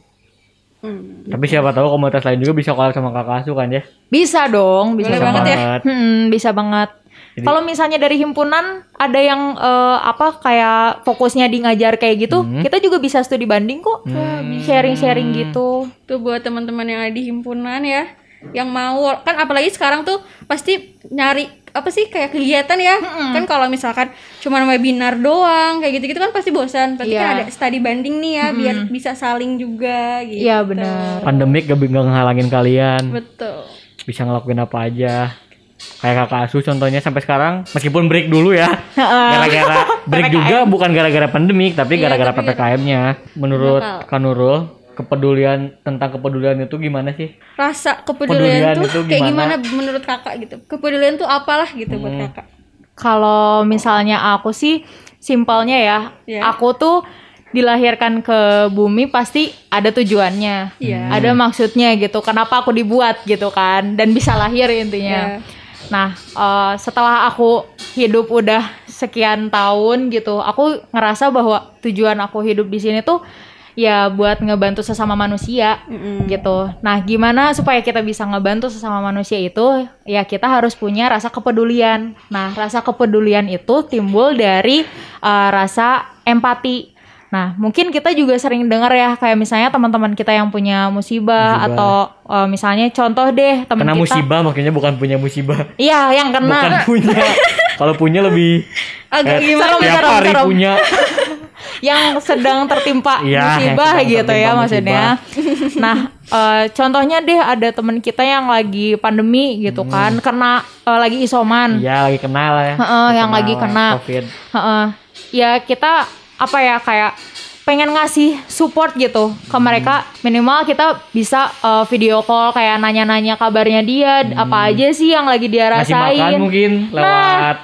Hmm. Tapi siapa tahu komunitas lain juga bisa collab sama kakak asuh kan ya? bisa dong bisa Boleh Bisa banget ya. Hmm, bisa banget. Jadi- Kalau misalnya dari himpunan ada yang eh, apa kayak fokusnya di ngajar kayak gitu, Hmm. kita juga bisa studi banding kok, sharing-sharing gitu. Tuh buat teman-teman yang ada di himpunan ya, yang mau kan apalagi sekarang tuh pasti nyari apa sih kayak kegiatan ya. Kan kalau misalkan cuma webinar doang kayak gitu-gitu kan pasti bosan. Berarti Iya. kan ada study banding nih ya biar bisa saling juga gitu. Iya benar. Pandemik gak, gak ngehalangin kalian, Betul. bisa ngelakuin apa aja. Kayak kakak asuh contohnya sampai sekarang meskipun break dulu ya. Gara-gara break juga bukan gara-gara pandemik tapi Iya, gara-gara tapi PPKM-nya. Menurut Bakal. Kanurul, kepedulian tentang kepedulian itu gimana sih? Rasa Kepedulian kepedulian tuh itu kayak gimana? gimana menurut kakak gitu? Kepedulian tuh apalah gitu buat Hmm. kakak? Kalau misalnya aku sih simpelnya ya, Iya. aku tuh dilahirkan ke bumi pasti ada tujuannya. Iya. Ada maksudnya gitu. Kenapa aku dibuat gitu kan dan bisa lahir intinya. Iya. Nah, eh, setelah aku hidup udah sekian tahun gitu, aku ngerasa bahwa tujuan aku hidup di sini tuh ya buat ngebantu sesama manusia Mm-mm. gitu. Nah, gimana supaya kita bisa ngebantu sesama manusia itu? Ya kita harus punya rasa kepedulian. Nah, rasa kepedulian itu timbul dari eh, rasa empati. Nah, mungkin kita juga sering dengar ya kayak misalnya teman-teman kita yang punya musibah, Musibah. atau eh, misalnya contoh deh teman Kena kita musibah makanya bukan punya musibah. Iya, yang Bukan kena punya. Kalau punya lebih Agak kayak gimana? tiap Serem, hari serem. punya. yang sedang tertimpa Iya, yang musibah sedang gitu ya tertimpa maksudnya. Nah, eh, contohnya deh ada teman kita yang lagi pandemi gitu kan, kena eh, lagi isoman. Hmm. Iya, lagi kenal ya. Heeh, yang lagi kena. Covid. Heeh. Ya kita apa ya kayak pengen ngasih support gitu ke Hmm. mereka minimal kita bisa eh, video call kayak nanya-nanya kabarnya dia apa aja sih yang lagi dia Hmm. Ngasih rasain makan mungkin lewat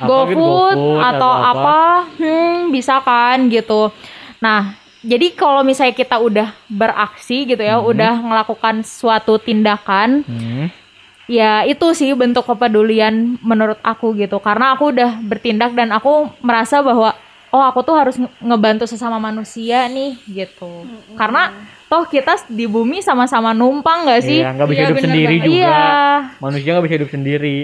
apa gitu, GoFood atau apa, hmm, bisa kan gitu. Nah, jadi kalau misalnya kita udah beraksi gitu ya, udah melakukan suatu tindakan, Hmm. ya itu sih bentuk kepedulian menurut aku gitu. Karena aku udah bertindak dan aku merasa bahwa oh aku tuh harus nge- ngebantu sesama manusia nih gitu. Karena toh kita di bumi sama-sama numpang gak sih? Iya, nggak bisa Iya, hidup bener sendiri banget. juga. Iya, Manusia nggak bisa hidup sendiri,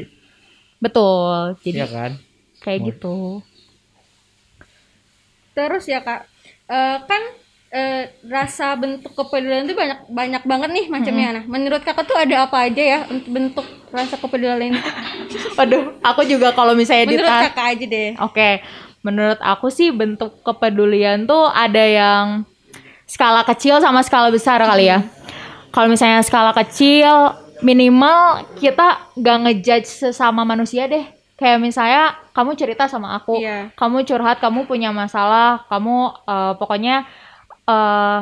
betul. Jadi Iya kan? kayak gitu. Terus ya kak, eh, kan eh, rasa bentuk kepedulian itu banyak banyak banget nih macamnya. Nah, menurut kakak tuh ada apa aja ya untuk bentuk rasa kepedulian itu? Waduh, aku juga kalau misalnya Menurut kakak aja deh. Oke, menurut aku sih bentuk kepedulian tuh ada yang skala kecil sama skala besar kali ya. Kalau misalnya skala kecil, minimal kita gak ngejudge sesama manusia deh. Kayak misalnya kamu cerita sama aku, Iya. kamu curhat, kamu punya masalah, kamu eh, pokoknya eh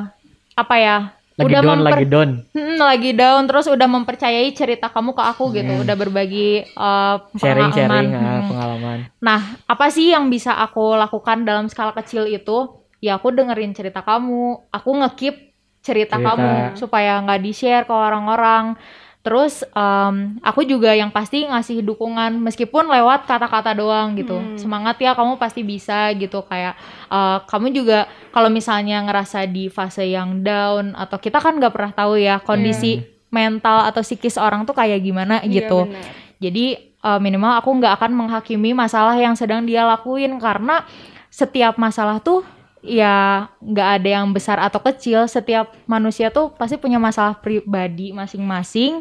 apa ya? Lagi udah down, memper- lagi down. Hmm, lagi down terus udah mempercayai cerita kamu ke aku gitu, udah berbagi eh, Sharing-sharing pengalaman. ah, Hmm. pengalaman. Nah, apa sih yang bisa aku lakukan dalam skala kecil itu? Ya aku dengerin cerita kamu, aku ngekip cerita, Cerita. kamu supaya nggak di-share ke orang-orang. Terus em, aku juga yang pasti ngasih dukungan meskipun lewat kata-kata doang gitu. Hmm. Semangat ya kamu pasti bisa gitu kayak eh, kamu juga kalau misalnya ngerasa di fase yang down atau kita kan nggak pernah tahu ya kondisi mental atau psikis orang tuh kayak gimana Iya, gitu. benar. Jadi uh, minimal aku nggak akan menghakimi masalah yang sedang dia lakuin karena setiap masalah tuh ya nggak ada yang besar atau kecil. Setiap manusia tuh pasti punya masalah pribadi masing-masing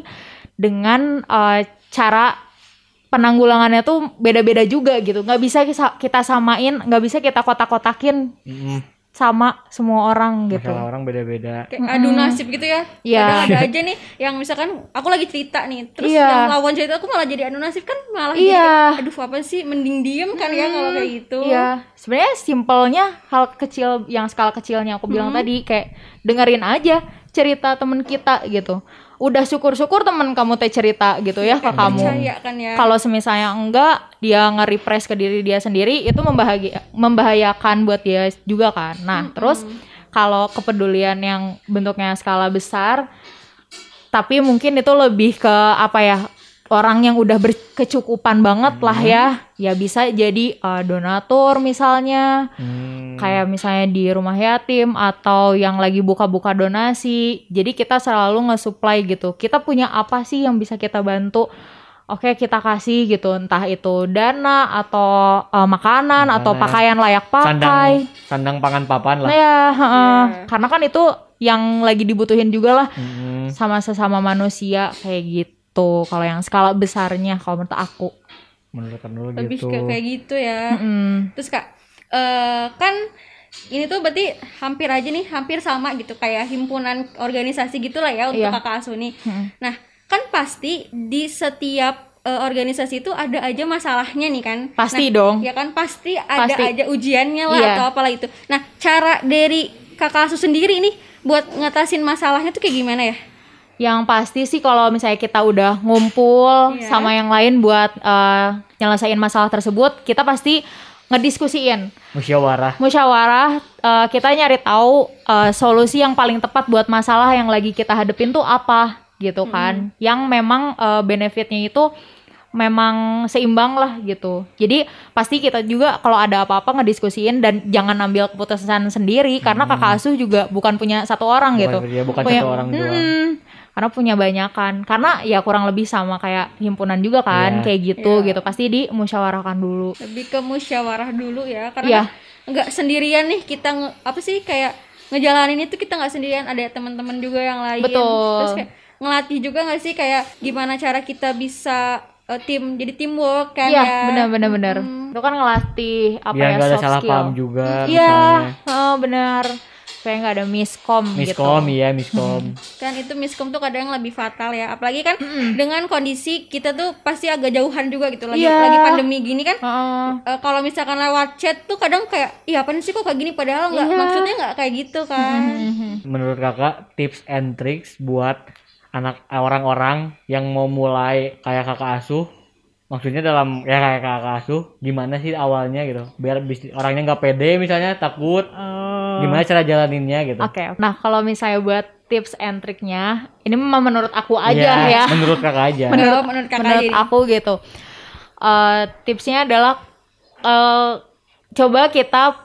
dengan uh, cara penanggulangannya tuh beda-beda juga gitu. Nggak bisa kita- samain, nggak bisa kita kotak-kotakin Mm-mm. Sama semua orang gitu. Masalah orang beda-beda. Kayak adu nasib gitu ya. Iya. Kadang ada aja nih yang misalkan aku lagi cerita nih, terus Iya. yang lawan cerita aku malah jadi adu nasib kan malah Iya. jadi aduh apa sih mending diem kan ya kalau kayak gitu. Iya, sebenarnya simpelnya hal kecil yang skala kecilnya aku bilang tadi kayak dengerin aja cerita temen kita gitu. Udah syukur-syukur temen kamu teh cerita gitu ya ke kamu. Percaya kan ya. Kalau semisalnya enggak, dia nge-repress ke diri dia sendiri itu membahagi- membahayakan buat dia juga kan. Nah, terus kalau kepedulian yang bentuknya skala besar tapi mungkin itu lebih ke apa ya orang yang udah berkecukupan banget lah ya ya bisa jadi eh, donatur misalnya Hmm. kayak misalnya di rumah yatim atau yang lagi buka-buka donasi jadi kita selalu nge-supply gitu kita punya apa sih yang bisa kita bantu oke kita kasih gitu entah itu dana atau eh, makanan atau Makanan. pakaian layak pakai Sandang sandang pangan papan lah. Nah ya, heeh. Iya. karena kan itu yang lagi dibutuhin juga lah Mm-mm. sama sesama manusia kayak gitu. Kalau yang skala besarnya kalau menurut aku. Menurut dulu lebih gitu. ke kayak gitu ya. Mm. Terus kak, eh, kan ini tuh berarti hampir aja nih, hampir sama gitu kayak himpunan organisasi gitulah ya untuk Iya. kakak asuh nih. Mm. Nah, kan pasti di setiap eh, organisasi itu ada aja masalahnya nih kan. Pasti Nah, dong. Ya kan pasti ada Pasti. aja ujiannya lah Iya. atau apalah itu. Nah, cara dari kakak asuh sendiri nih buat ngatasin masalahnya tuh kayak gimana ya? Yang pasti sih kalau misalnya kita udah ngumpul Iya. sama yang lain buat eh, nyelesain masalah tersebut, kita pasti ngediskusiin, Musyawarah. musyawarah, eh, kita nyari tahu eh, solusi yang paling tepat buat masalah yang lagi kita hadepin tuh apa gitu kan. Yang memang eh, benefitnya itu memang seimbang lah gitu. Jadi pasti kita juga kalau ada apa-apa ngediskusiin dan jangan ambil keputusan sendiri karena kakak asuh juga bukan punya satu orang gitu. Bukan, dia bukan Punya- satu orang doang. Karena punya banyakan. Karena ya kurang lebih sama kayak himpunan juga kan, Iya. kayak gitu Iya. gitu. Pasti dimusyawarahkan dulu. lebih ke musyawarah dulu ya karena Iya. kan nggak sendirian nih kita nge- apa sih kayak ngejalanin itu kita nggak sendirian ada teman-teman juga yang lain Betul. terus kayak ngelatih juga nggak sih kayak gimana cara kita bisa eh, tim jadi teamwork kan Iya, ya benar benar benar. Hmm. Itu kan ngelatih apa Biar ya gak ada soft salah skill. paham juga Iya, misalnya. oh, benar. Supaya nggak ada miskom, Miskom gitu. iya miskom. kan itu miskom tuh kadang lebih fatal ya apalagi kan dengan kondisi kita tuh pasti agak jauhan juga gitu lagi Iya. lagi pandemi gini kan Heeh. Eh, kalau misalkan lewat chat tuh kadang kayak iya apa sih kok kayak gini padahal nggak Iya. maksudnya nggak kayak gitu kan Mhm. Menurut kakak tips and tricks buat anak orang-orang yang mau mulai kayak kakak asuh maksudnya dalam ya kayak kakak asuh gimana sih awalnya gitu biar bis- orangnya nggak pede misalnya takut gimana cara jalaninnya gitu Oke, nah kalau misalnya buat tips and triknya, ini memang menurut aku aja Iya, ya. menurut kakak aja menurut menurut kakak menurut jadi aku gitu Eh, tipsnya adalah eh, coba kita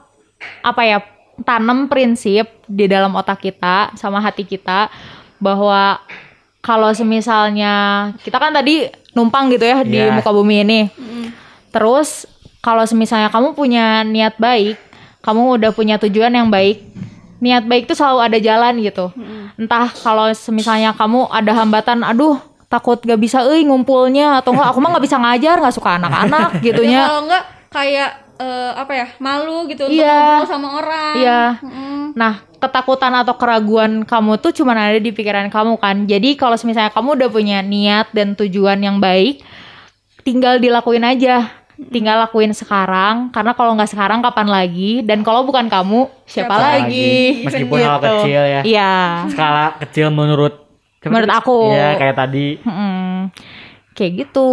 apa ya tanam prinsip di dalam otak kita sama hati kita bahwa kalau semisalnya kita kan tadi numpang gitu ya di Iya. muka bumi ini Mm. terus kalau semisalnya kamu punya niat baik kamu udah punya tujuan yang baik niat baik itu selalu ada jalan gitu entah kalau misalnya kamu ada hambatan aduh takut gak bisa euy ngumpulnya atau enggak aku mah nggak bisa ngajar nggak suka anak-anak Ya, gitunya kalau enggak kayak eh, apa ya malu gitu untuk Iya. ngobrol sama orang Iya. Mm-mm. Nah, ketakutan atau keraguan kamu tuh cuma ada di pikiran kamu kan. Jadi kalau misalnya kamu udah punya niat dan tujuan yang baik, tinggal dilakuin aja. Tinggal lakuin sekarang, karena kalau nggak sekarang kapan lagi? Dan kalau bukan kamu, siapa, Siapa lagi? Meskipun hal kecil ya. Iya, Skala kecil menurut menurut aku. Iya, kayak tadi Mm-mm. Kayak gitu.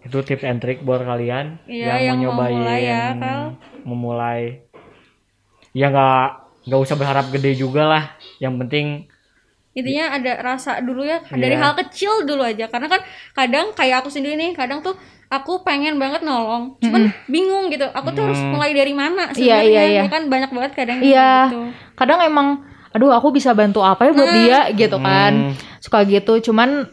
itu tips and trick buat kalian Iya, yang, yang mau nyobain mulai ya, Kal. memulai ya nggak nggak usah berharap gede juga lah yang penting intinya ada rasa dulu ya dari Iya. hal kecil dulu aja karena kan kadang kayak aku sendiri nih kadang tuh aku pengen banget nolong cuman bingung gitu aku tuh harus mulai dari mana Iya, sebenarnya iya, iya. Ya kan banyak banget kadang Iya. gitu Kadang emang, aduh aku bisa bantu apa ya buat dia gitu Hmm. kan. Suka gitu. Cuman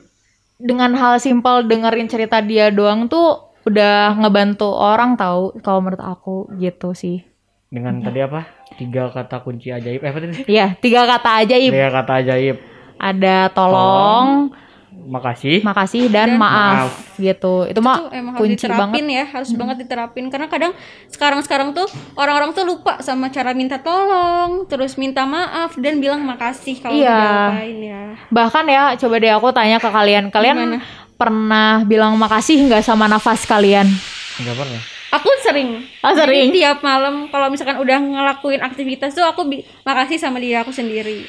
dengan hal simpel dengerin cerita dia doang tuh udah ngebantu orang tahu kalau menurut aku gitu sih. dengan tadi apa tiga kata kunci ajaib eh apa tadi Iya, tiga kata ajaib. tiga kata ajaib Ada tolong, makasih makasih dan, Dan maaf, gitu. Itu mah harus kunci diterapin banget. ya harus banget diterapin karena kadang sekarang sekarang tuh orang-orang tuh lupa sama cara minta tolong terus minta maaf dan bilang makasih kalau Iya. diapain ya Bahkan ya, coba deh aku tanya ke kalian. Kalian Gimana? pernah bilang makasih nggak sama nafas kalian? nggak pernah Aku sering. Oh, Jadi sering? tiap malam kalau misalkan udah ngelakuin aktivitas tuh aku bi- makasih sama diri aku sendiri.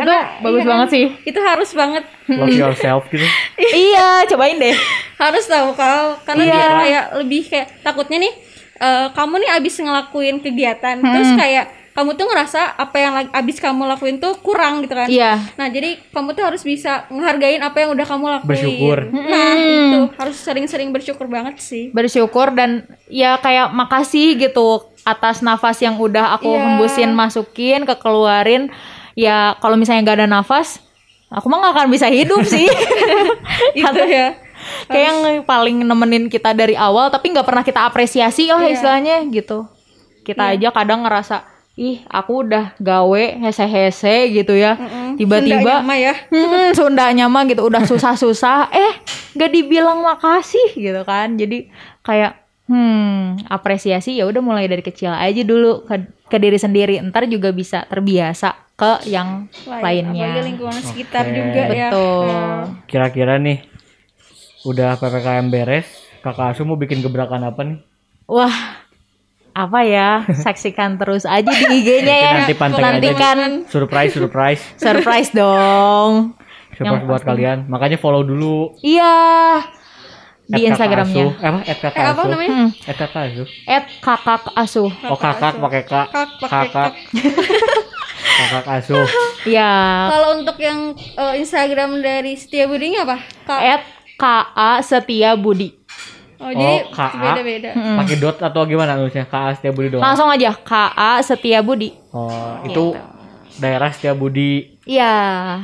Itu bagus iya banget kan? sih. Itu harus banget. love yourself gitu iya, cobain deh. harus tahu kau karena Iya. biar kayak lebih kayak takutnya nih eh, kamu nih abis ngelakuin kegiatan terus kayak kamu tuh ngerasa apa yang lagi abis kamu lakuin tuh kurang gitu kan. Iya. Nah, jadi kamu tuh harus bisa ngehargain apa yang udah kamu lakuin. Bersyukur. Nah, itu harus sering-sering bersyukur banget sih. bersyukur dan ya kayak makasih gitu atas nafas yang udah aku Iya. hembusin masukin kekeluarin ya kalau misalnya nggak ada nafas aku mah nggak akan bisa hidup sih. Itu ya. kayak yang paling nemenin kita dari awal tapi nggak pernah kita apresiasi oh Iya. istilahnya gitu. Kita aja kadang ngerasa ih aku udah gawe hese-hese gitu ya. Tiba-tiba Sundanya mah ya. hmm, Sundanya mah gitu udah susah-susah. Eh gak dibilang makasih gitu kan. Jadi kayak hmm apresiasi ya udah mulai dari kecil aja dulu ke, ke diri sendiri. Ntar juga bisa terbiasa ke yang Lain, lainnya. apalagi lingkungan sekitar Oke. juga ya. betul. Nah, kira-kira nih udah ppkm beres kakak Asu mau bikin gebrakan apa nih? Wah apa ya? Saksikan terus aja di IG-nya ya. Nanti panteng aja. nantikan. Surprise surprise. Surprise dong. Surprise buat kalian. Makanya follow dulu. Iya. Di Instagramnya Asu. eh apa? At kakak Eh, apa Asu. namanya? Hmm, at kakak Asu. at kakak asuh oh kakak pakai kak. Kakak kakak Asu. ya Kalau untuk yang eh, Instagram dari Setia Budinya apa? Kak. at KA Setia Budi Oh, jadi Oh, KA. beda-beda. pakai dot atau gimana nulisnya kak Setia Budi doang Langsung aja KA Setia Budi. oh itu daerah Setia Budi Iya.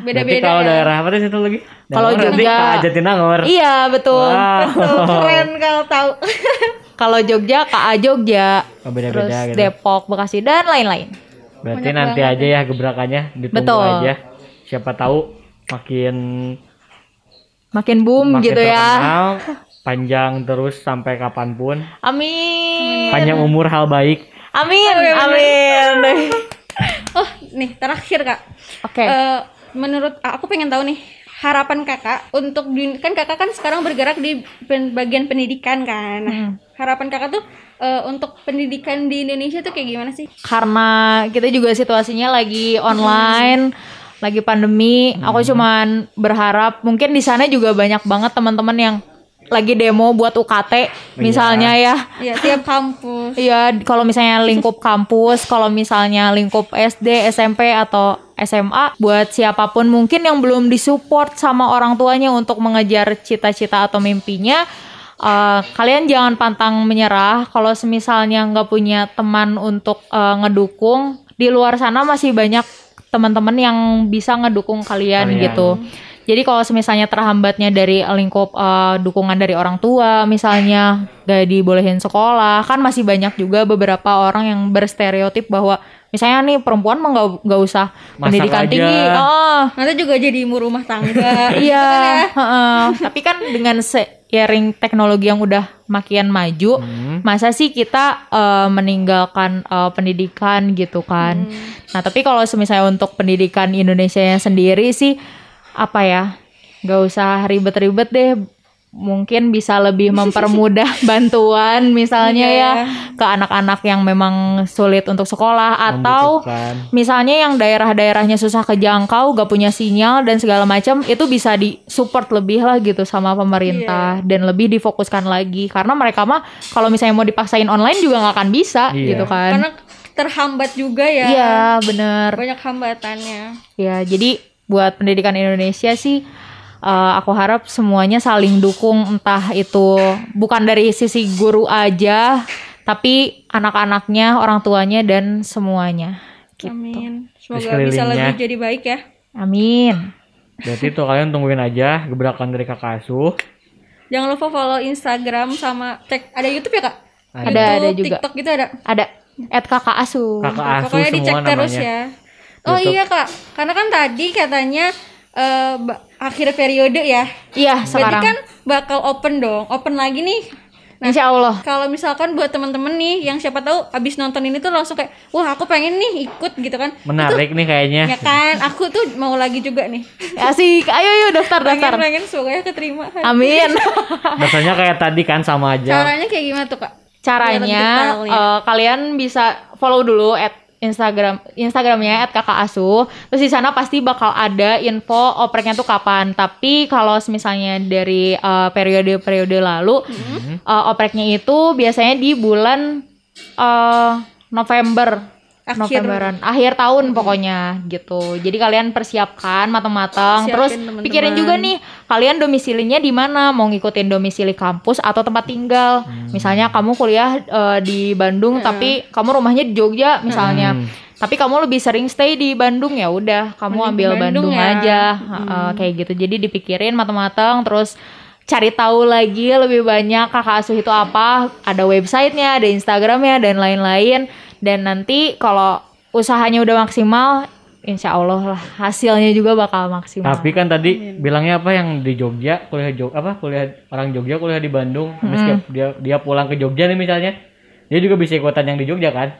Beda-beda kalau ya. daerah apa sih satu lagi Kalau Jogja- Kak Jatinangor Iya betul. Wow. Tuh, keren kalau tahu. Kalau Jogja KA Jogja. Oh, beda-beda Terus gitu. Depok, Bekasi dan lain-lain. Berarti Banyak nanti banget aja ya gebrakannya ditunggu Betul. aja. Siapa tahu makin Makin boom makin gitu ya. panjang terus sampai kapan pun. Amin. Panjang umur hal baik. Amin. Amin. Oh, nih terakhir Kak. Oke. Eh, menurut aku pengen tahu nih harapan kakak untuk di- kan kakak kan sekarang bergerak di bagian pendidikan kan. Nah, Hmm. harapan kakak tuh eh, untuk pendidikan di Indonesia tuh kayak gimana sih? Karena kita juga situasinya lagi online, lagi pandemi. Aku cuman berharap mungkin di sana juga banyak banget teman-teman yang lagi demo buat UKT misalnya ya. Ya tiap kampus. Iya, kalau misalnya lingkup kampus, kalau misalnya lingkup SD, SMP atau SMA, buat siapa pun mungkin yang belum disupport sama orang tuanya untuk mengejar cita-cita atau mimpinya, eh, kalian jangan pantang menyerah. Kalau semisalnya nggak punya teman untuk eh, ngedukung, di luar sana masih banyak teman-teman yang bisa ngedukung kalian Kalian. gitu. Jadi kalau misalnya terhambatnya dari lingkup eh, dukungan dari orang tua, misalnya gak dibolehin sekolah, kan masih banyak juga beberapa orang yang berstereotip bahwa misalnya nih perempuan mah nggak nggak usah Masak pendidikan aja. tinggi, oh, Nanti juga jadi ibu rumah tangga. iya, Gitu kan ya. heeh. tapi kan dengan seiring teknologi yang udah makin maju, Hmm. masa sih kita eh, meninggalkan eh, pendidikan gitu kan? Nah tapi kalau misalnya untuk pendidikan Indonesia sendiri sih apa ya, nggak usah ribet-ribet deh. Mungkin bisa lebih mempermudah bantuan misalnya Iya, ya ke anak-anak yang memang sulit untuk sekolah atau misalnya yang daerah-daerahnya susah kejangkau, gak punya sinyal dan segala macam itu bisa di support lebih lah gitu sama pemerintah dan lebih difokuskan lagi karena mereka mah kalau misalnya mau dipaksain online juga nggak akan bisa Iya. gitu kan. Karena terhambat juga ya. Iya bener. Banyak hambatannya. Ya jadi buat pendidikan Indonesia sih eh, aku harap semuanya saling dukung entah itu bukan dari sisi guru aja tapi anak-anaknya, orang tuanya dan semuanya. Gitu. Amin. Semoga bisa lebih jadi baik ya. Amin. Berarti tuh kalian tungguin aja gebrakan dari kakak asuh. Jangan lupa follow Instagram sama cek ada YouTube ya kak? Ada, YouTube, ada juga. TikTok gitu ada. Ada at kakak asuh. Kakak asuh Pokoknya dicek terus ya. Oh YouTube. iya kak, karena kan tadi katanya eh, ba- akhir periode ya. Iya Berarti sekarang. kan bakal open dong, open lagi nih. Nah, Insya Allah. Kalau misalkan buat temen-temen nih yang siapa tahu abis nonton ini tuh langsung kayak, wah aku pengen nih ikut gitu kan. Menarik nih kayaknya. Ya kan, aku tuh mau lagi juga nih. Asik. Ayo yuk daftar pengen daftar. pengen semoga ya keterima. Amin. Rasanya kayak tadi kan sama aja. Caranya kayak gimana tuh kak? Caranya detailnya. eh, kalian bisa follow dulu at Instagram Instagramnya at kakak asuh terus di sana pasti bakal ada info opreknya tuh kapan. Tapi kalau misalnya dari eh, periode-periode lalu Hmm. eh, opreknya itu biasanya di bulan eh, November Akhir. Novemberan. akhir tahun pokoknya gitu. Jadi kalian persiapkan matang-matang. Terus teman-teman. pikirin juga nih kalian domisilinya di mana? Mau ngikutin domisili kampus atau tempat tinggal? Misalnya kamu kuliah eh, di Bandung tapi kamu rumahnya di Jogja misalnya. Hmm. tapi kamu lebih sering stay di Bandung ya udah kamu Mending ambil Bandung Bandung, ya. aja. Heeh, kayak gitu. Jadi dipikirin matang-matang terus cari tahu lagi lebih banyak kakak asuh itu apa. Ada websitenya ada Instagramnya dan lain-lain dan nanti kalau usahanya udah maksimal insya Allah lah hasilnya juga bakal maksimal Tapi kan tadi bilangnya apa yang di Jogja kuliah Jog apa kuliah orang Jogja kuliah di Bandung Hmm. dia dia pulang ke Jogja nih misalnya dia juga bisa ikutan yang di Jogja kan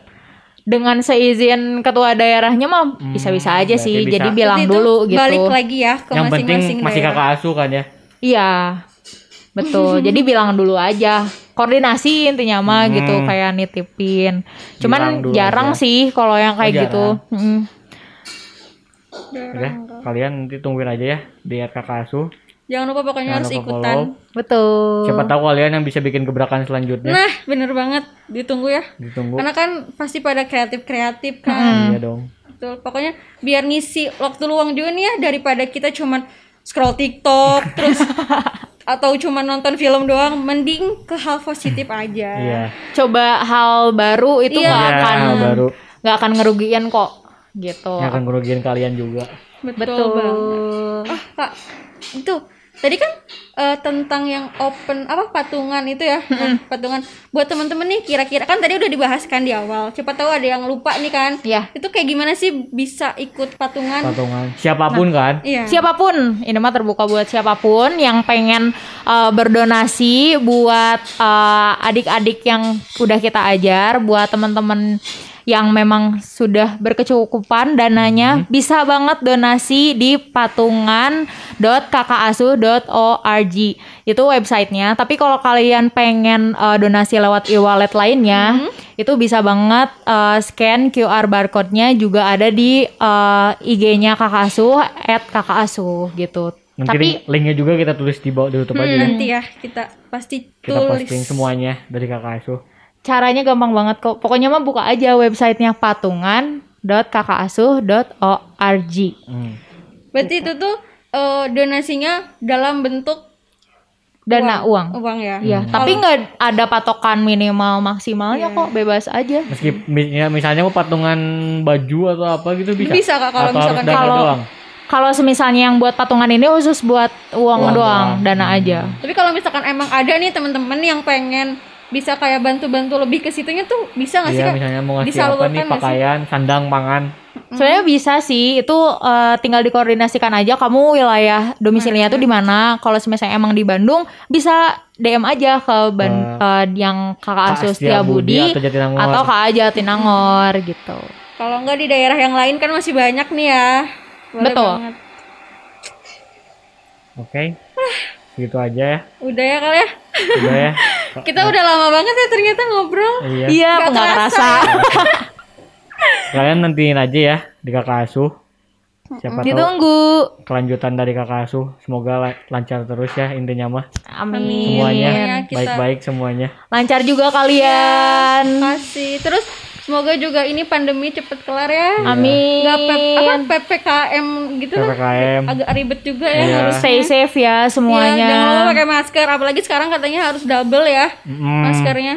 dengan seizin ketua daerahnya mah Hmm, bisa aja sih bisa. jadi bilang itu dulu gitu Balik lagi ya ke yang penting masing-masing masih kakak asuh kan ya Iya, betul. Jadi bilang dulu aja. Koordinasi intinya mah Hmm. gitu kayak nitipin. Cuman dulu jarang aja. sih kalau yang kayak Oh, gitu. Mm. Udah, kalian nanti tungguin aja ya di kakak asuh Jangan lupa pokoknya Jangan harus lupa ikutan. follow. Betul. siapa tahu kalian yang bisa bikin gebrakan selanjutnya Nah, bener banget. Ditunggu ya. ditunggu Karena kan pasti pada kreatif-kreatif kan. iya dong Betul. Pokoknya biar ngisi waktu luang juga nih ya daripada kita cuman scroll TikTok terus atau cuma nonton film doang, mending ke hal positif aja. iya Coba hal baru itu Iya. nggak Iya, akan hal baru nggak akan ngerugiin kok gitu. yang akan merugikan kalian juga Betul, Betul. banget. Oh, Kak, itu tadi kan eh, tentang yang open apa patungan itu ya, Nah, patungan. Buat teman-teman nih kira-kira kan tadi udah dibahas kan di awal. Siapa tahu ada yang lupa nih kan. Iya. Itu kayak gimana sih bisa ikut patungan? patungan siapa pun kan Iya. Siapa pun, ini mah terbuka buat siapa pun yang pengen uh, berdonasi buat uh, adik-adik yang udah kita ajar, buat teman-teman yang memang sudah berkecukupan dananya bisa banget donasi di patungan.kakakasuh.org itu websitenya. Tapi kalau kalian pengen uh, donasi lewat e-wallet lainnya, itu bisa banget uh, scan QR barcode-nya juga ada di uh, IG-nya Kakak Asuh @kakakasuh gitu. nanti Tapi link- linknya juga kita tulis di bawah di YouTube aja ya. Nanti ya kita pasti kita tulis. posting semuanya dari kakak asuh caranya gampang banget kok. Pokoknya mah buka aja websitenya patungan.kakakasuh.org. Hmm. Berarti itu tuh eh, donasinya dalam bentuk Dana uang. uang ya. Iya, tapi nggak ada patokan minimal maksimalnya Iya. kok, bebas aja. Meski mi- ya, misalnya mau patungan baju atau apa gitu bisa. Bisa, Kak, kalau Atau misalkan kalau- doang? Kalau semisalnya yang buat patungan ini khusus buat uang Uang doang, doang. dana aja. Tapi kalau misalkan emang ada nih teman-teman yang pengen bisa kayak bantu-bantu lebih ke situnya tuh bisa nggak sih Iya kak? misalnya mau ngasih apa nih nggak sih? pakaian, sandang, pangan. Sebenarnya bisa sih, itu eh, tinggal dikoordinasikan aja kamu wilayah domisilinya tuh di mana. Kalau misalnya emang di Bandung, bisa DM aja ke ban- eh, yang Kakak Astia Budi Budi atau Jatinangor. atau Kak Jatinangor gitu. Kalau nggak di daerah yang lain kan masih banyak nih ya. Boleh Betul. banget. Oke. Gitu aja ya. Udah ya kali ya. Udah ya. Kita udah lama banget ya ternyata ngobrol. Iya. Iya, Nggak nggak kerasa. Kalian nantiin aja ya di kakak asuh. Siapa tahu Ditunggu. kelanjutan dari kakak asuh. Semoga la- lancar terus ya intinya mah. Amin. Semuanya Iya, baik-baik semuanya. Lancar juga kalian. Kasih. Terus semoga juga ini pandemi cepet kelar ya. Amin. Nggak pep, apa PPKM gitu kan. PPKM. Agak ribet juga ya Iya. harus. Stay safe ya semuanya. Iya, jangan lupa pakai masker. Apalagi sekarang katanya harus double ya Mm, maskernya.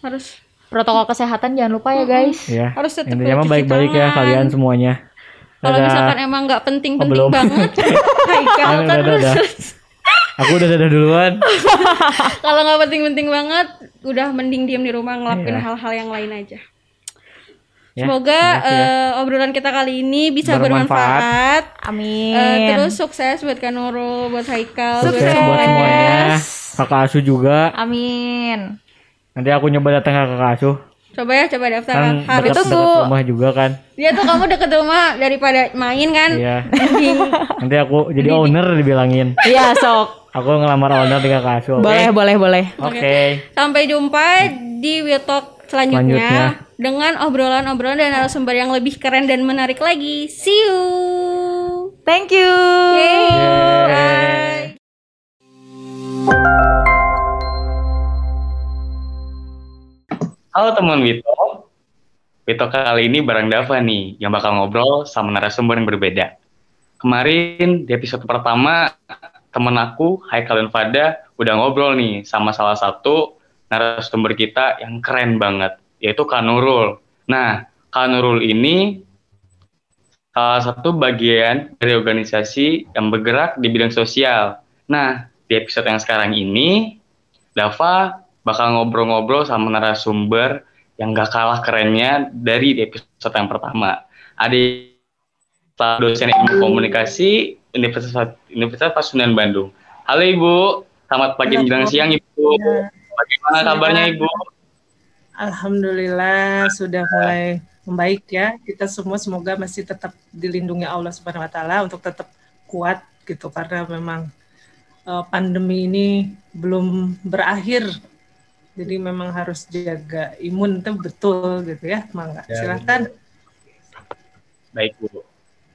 Harus Protokol kesehatan jangan lupa ya guys. Iya. harus tetap Intinya baik-baik ya kalian semuanya. Kalau misalkan emang nggak Oh, penting-penting belum. banget, Haikal udah. Aku udah dadah duluan. kalau nggak penting-penting banget, udah mending diem di rumah ngelakuin Iya. hal-hal yang lain aja. Ya, Semoga ya. eh, obrolan kita kali ini bisa Bermanfaat. bermanfaat. Amin. Eh, terus sukses buat Kak Nurul, buat Haikal, Sukses buat buat semuanya. Kakak asuh juga. Amin. Nanti aku nyoba datang ke kakak asuh. Coba ya, coba daftar. Kan Harus. dekat Tunggu. dekat rumah juga kan. Dia tuh kamu deket rumah daripada main kan? Iya. Mending Nanti aku jadi owner dibilangin. Iya sok. Aku ngelamar owner di kakak asuh. oke? Boleh boleh boleh. Oke. Sampai jumpa di Will Talk selanjutnya, Selanjutnya. dengan obrolan-obrolan dan narasumber yang lebih keren dan menarik lagi. See you. Thank you. Yeay. Bye. Halo teman Wito. Wito kali ini bareng Dava nih, yang bakal ngobrol sama narasumber yang berbeda. Kemarin di episode pertama, temen aku, Haikal dan Fada, udah ngobrol nih sama salah satu narasumber kita yang keren banget, yaitu Kak Nurul. Nah, Kak Nurul ini salah satu bagian dari organisasi yang bergerak di bidang sosial. Nah, di episode yang sekarang ini, Dava bakal ngobrol-ngobrol sama narasumber yang gak kalah kerennya dari episode yang pertama. Ada dosen ilmu komunikasi Universitas Universitas Pasundan Bandung. Halo Ibu, selamat pagi Halo, menjelang Bu. siang Ibu. Ya, Bagaimana kabarnya Ibu? Alhamdulillah sudah mulai membaik ya. Kita semua semoga masih tetap dilindungi Allah Subhanahu wa taala untuk tetap kuat gitu karena memang eh, pandemi ini belum berakhir. Jadi memang harus jaga imun itu betul gitu ya. Mangga. Ya, Silakan. Baik Bu.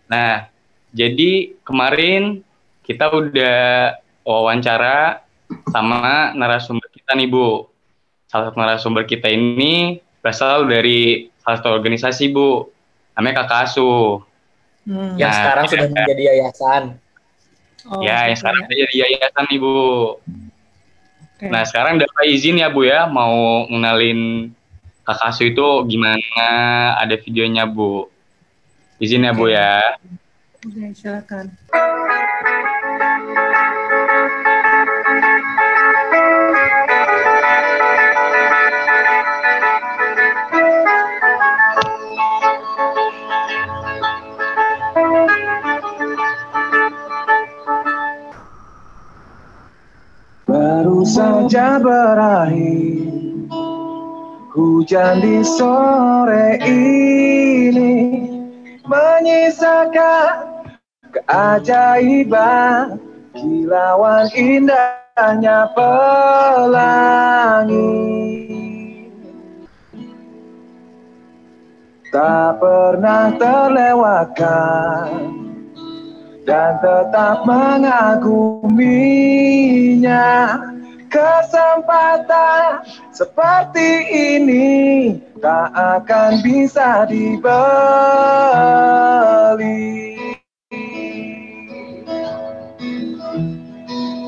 Nah, jadi kemarin kita udah wawancara sama narasumber kita nih Bu. Salah satu narasumber kita ini berasal dari salah satu organisasi Bu. Namanya Kakak Asuh. Hmm. yang Nah, sekarang iya. sudah menjadi yayasan. Oh, ya, yang sekarang ya. jadi yayasan nih Bu. Oke. Nah, sekarang dapat izin ya Bu ya, mau ngenalin Kakak Asuh itu gimana, ada videonya Bu. Izin ya Bu ya. Oke, silakan. Baru saja berakhir Hujan di sore ini Menyisakan keajaiban. Kilauan indahnya pelangi. Tak pernah terlewatkan dan tetap mengaguminya kesempatan seperti ini tak akan bisa dibeli.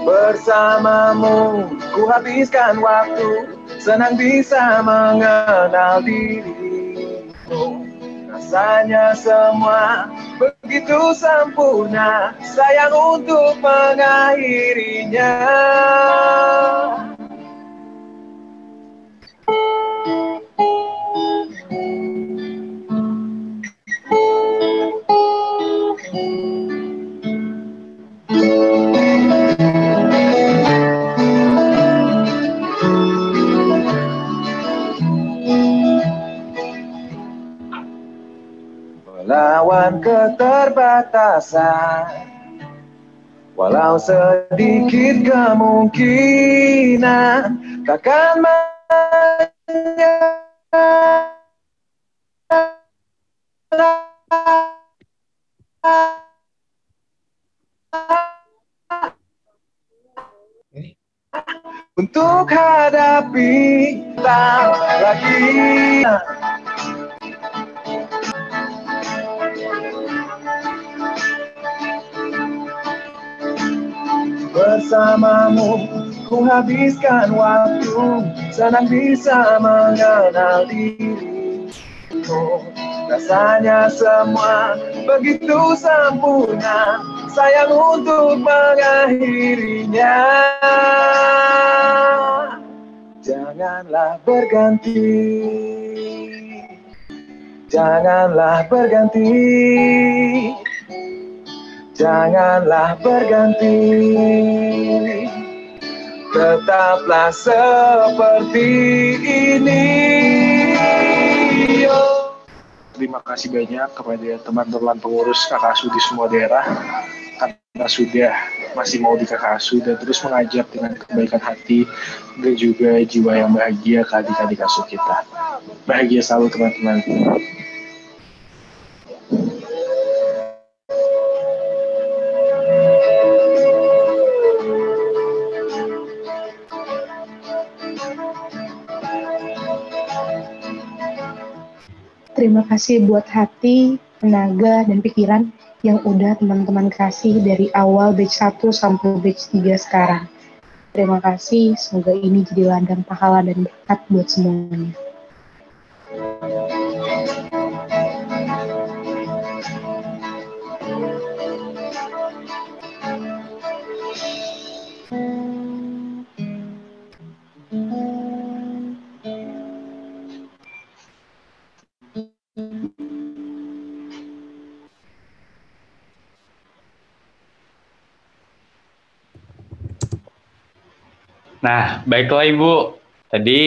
Bersamamu ku habiskan waktu senang bisa mengenal dirimu rasanya semua begitu sempurna sayang untuk mengakhirinya Melawan keterbatasan. Walau sedikit kemungkinan Takkan Untuk hadapi tak lagi Bersamamu. Ku habiskan waktu Senang bisa mengenal dirimu Rasanya semua begitu sempurna Sayang untuk mengakhirinya. Janganlah berganti. Janganlah berganti Janganlah berganti Tetaplah seperti ini. Terima kasih banyak kepada teman-teman pengurus KKSU di semua daerah karena sudah masih mau di KKSU dan terus mengajak dengan kebaikan hati dan juga jiwa yang bahagia ke adik-adik kita. Bahagia selalu teman-teman. Terima kasih buat hati, tenaga, dan pikiran yang udah teman-teman kasih dari awal batch 1 sampai batch 3 sekarang. Terima kasih, semoga ini jadi ladang pahala dan berkat buat semuanya. Nah, baiklah Ibu. Tadi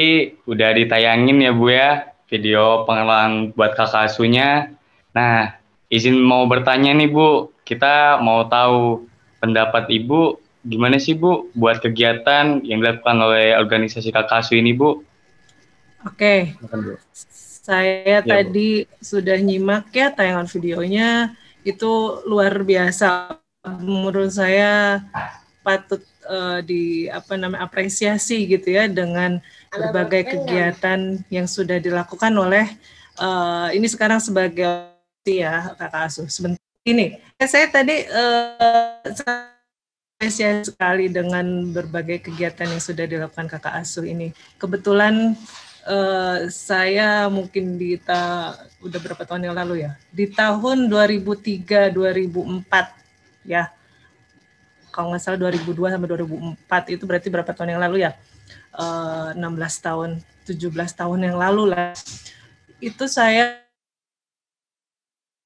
udah ditayangin ya Bu ya video pengenalan buat kakak asuhnya. Nah, izin mau bertanya nih Bu. Kita mau tahu pendapat Ibu gimana sih Bu buat kegiatan yang dilakukan oleh organisasi kakak asuh ini Bu? Oke, Bu. saya Bu. tadi sudah nyimak ya tayangan videonya itu luar biasa. Menurut saya patut eh, di apa namanya apresiasi gitu ya dengan berbagai kegiatan yang sudah dilakukan oleh eh, ini sekarang sebagai ya kakak asuh. Sebentar ini saya tadi eh, apresiasi sekali dengan berbagai kegiatan yang sudah dilakukan kakak asuh ini. Kebetulan eh, saya mungkin di ta udah berapa tahun yang lalu ya di tahun 2003 2004 ya kalau nggak salah 2002 sampai 2004 itu berarti berapa tahun yang lalu ya? Eh, 16 tahun 17 tahun yang lalu lah. Itu saya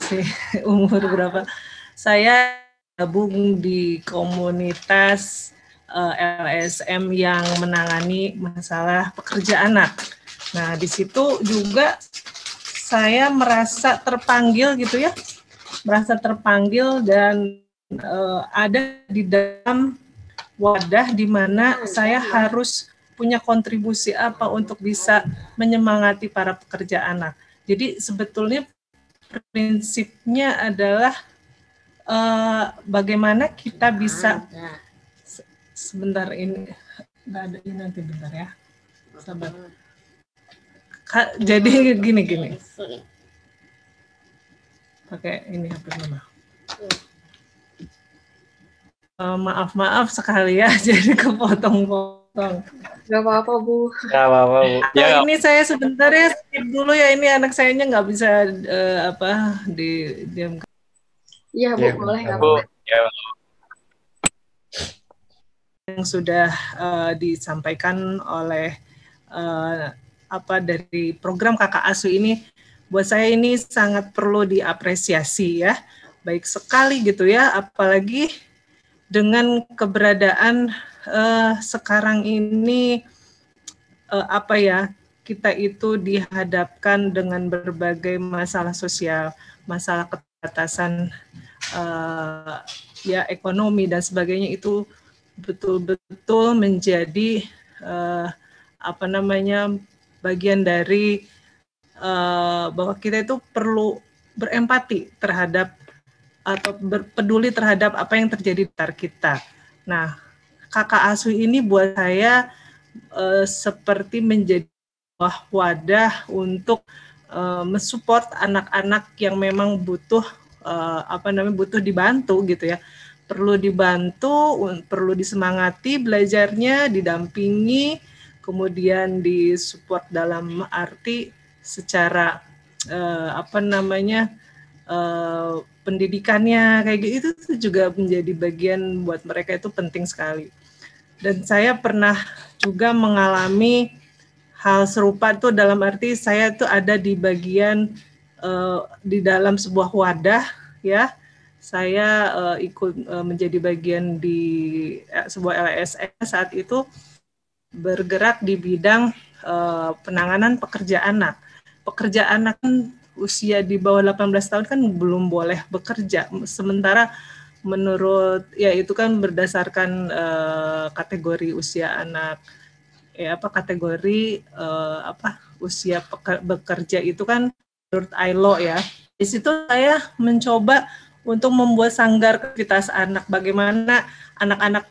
umur berapa? Saya gabung di komunitas eh, LSM yang menangani masalah pekerja anak. Nah, di situ juga saya merasa terpanggil gitu ya, merasa terpanggil dan eh, ada di dalam wadah di mana saya harus punya kontribusi apa untuk bisa menyemangati para pekerja anak. Jadi sebetulnya prinsipnya adalah eh, bagaimana kita bisa se- sebentar ini nggak ada ini nanti bentar ya. Sabar. Ka- jadi gini gini. Pakai ini HP mama Eh, maaf maaf sekali ya jadi kepotong-potong Gak apa-apa, Bu. Gak apa-apa bu. Nah, Ya, ini saya sebentar ya skip dulu ya ini anak sayanya nggak bisa eh, apa di diam. Iya, Bu, Iya, boleh nggak Bu, ya, yang sudah eh, disampaikan oleh eh, apa dari program kakak asuh ini buat saya ini sangat perlu diapresiasi ya baik sekali gitu ya apalagi dengan keberadaan eh, sekarang ini eh, apa ya kita itu dihadapkan dengan berbagai masalah sosial masalah keterbatasan eh, ya ekonomi dan sebagainya itu betul-betul menjadi uh, apa namanya bagian dari uh, bahwa kita itu perlu berempati terhadap atau berpeduli terhadap apa yang terjadi di sekitar kita. Nah, kakak asuh ini buat saya uh, seperti menjadi wadah untuk uh, mensupport anak-anak yang memang butuh uh, apa namanya butuh dibantu gitu ya perlu dibantu, perlu disemangati belajarnya, didampingi, kemudian disupport dalam arti secara apa namanya uh, pendidikannya kayak gitu itu juga menjadi bagian buat mereka itu penting sekali. Dan saya pernah juga mengalami hal serupa itu dalam arti saya itu ada di bagian uh, di dalam sebuah wadah ya saya uh, ikut uh, menjadi bagian di sebuah LSM saat itu bergerak di bidang uh, penanganan pekerja anak. Pekerja anak kan usia di bawah 18 tahun kan belum boleh bekerja. Sementara menurut ya itu kan berdasarkan uh, kategori usia anak ya apa kategori uh, apa usia bekerja itu kan menurut ILO ya. Di situ saya mencoba untuk membuat sanggar aktivitas anak. Bagaimana anak-anak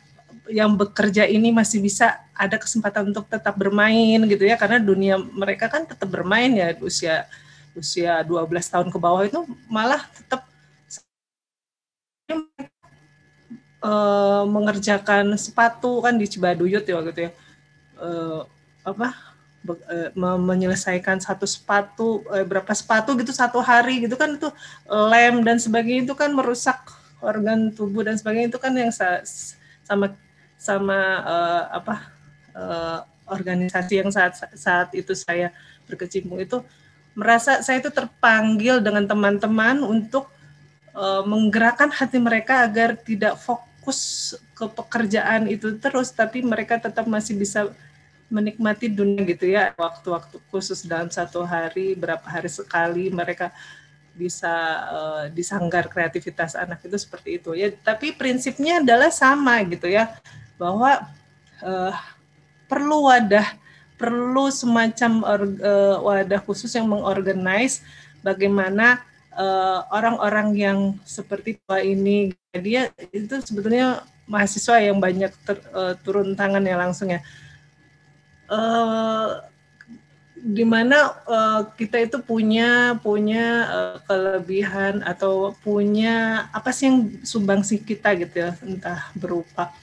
yang bekerja ini masih bisa ada kesempatan untuk tetap bermain gitu ya karena dunia mereka kan tetap bermain ya usia usia 12 tahun ke bawah itu malah tetap uh, mengerjakan sepatu kan di Cibaduyut ya gitu ya. Uh, apa? Menyelesaikan satu sepatu eh, berapa sepatu gitu satu hari gitu kan itu lem dan sebagainya itu kan merusak organ tubuh dan sebagainya itu kan yang sama sama uh, apa uh, organisasi yang saat saat itu saya berkecimpung itu merasa saya itu terpanggil dengan teman-teman untuk uh, menggerakkan hati mereka agar tidak fokus ke pekerjaan itu terus tapi mereka tetap masih bisa menikmati dunia gitu ya. Waktu-waktu khusus dalam satu hari berapa hari sekali mereka bisa uh, disanggar kreativitas anak itu seperti itu ya. Tapi prinsipnya adalah sama gitu ya bahwa uh, perlu wadah perlu semacam or, uh, wadah khusus yang mengorganize bagaimana orang-orang uh, yang seperti Pak ini dia itu sebetulnya mahasiswa yang banyak ter, uh, turun tangan ya langsung ya. Uh, di mana uh, kita itu punya punya uh, kelebihan atau punya apa sih yang sumbangsi kita gitu ya entah berupa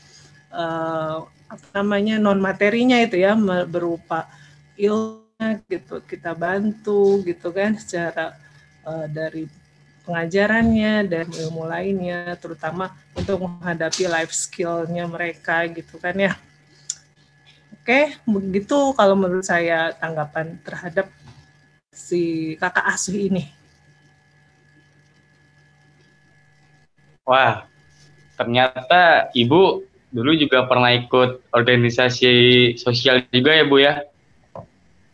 uh, namanya non materinya itu ya berupa ilmu gitu kita bantu gitu kan secara uh, dari pengajarannya dan ilmu lainnya terutama untuk menghadapi life skillnya mereka gitu kan ya Oke, begitu kalau menurut saya tanggapan terhadap si kakak asuh ini. Wah, ternyata Ibu dulu juga pernah ikut organisasi sosial juga ya Bu ya?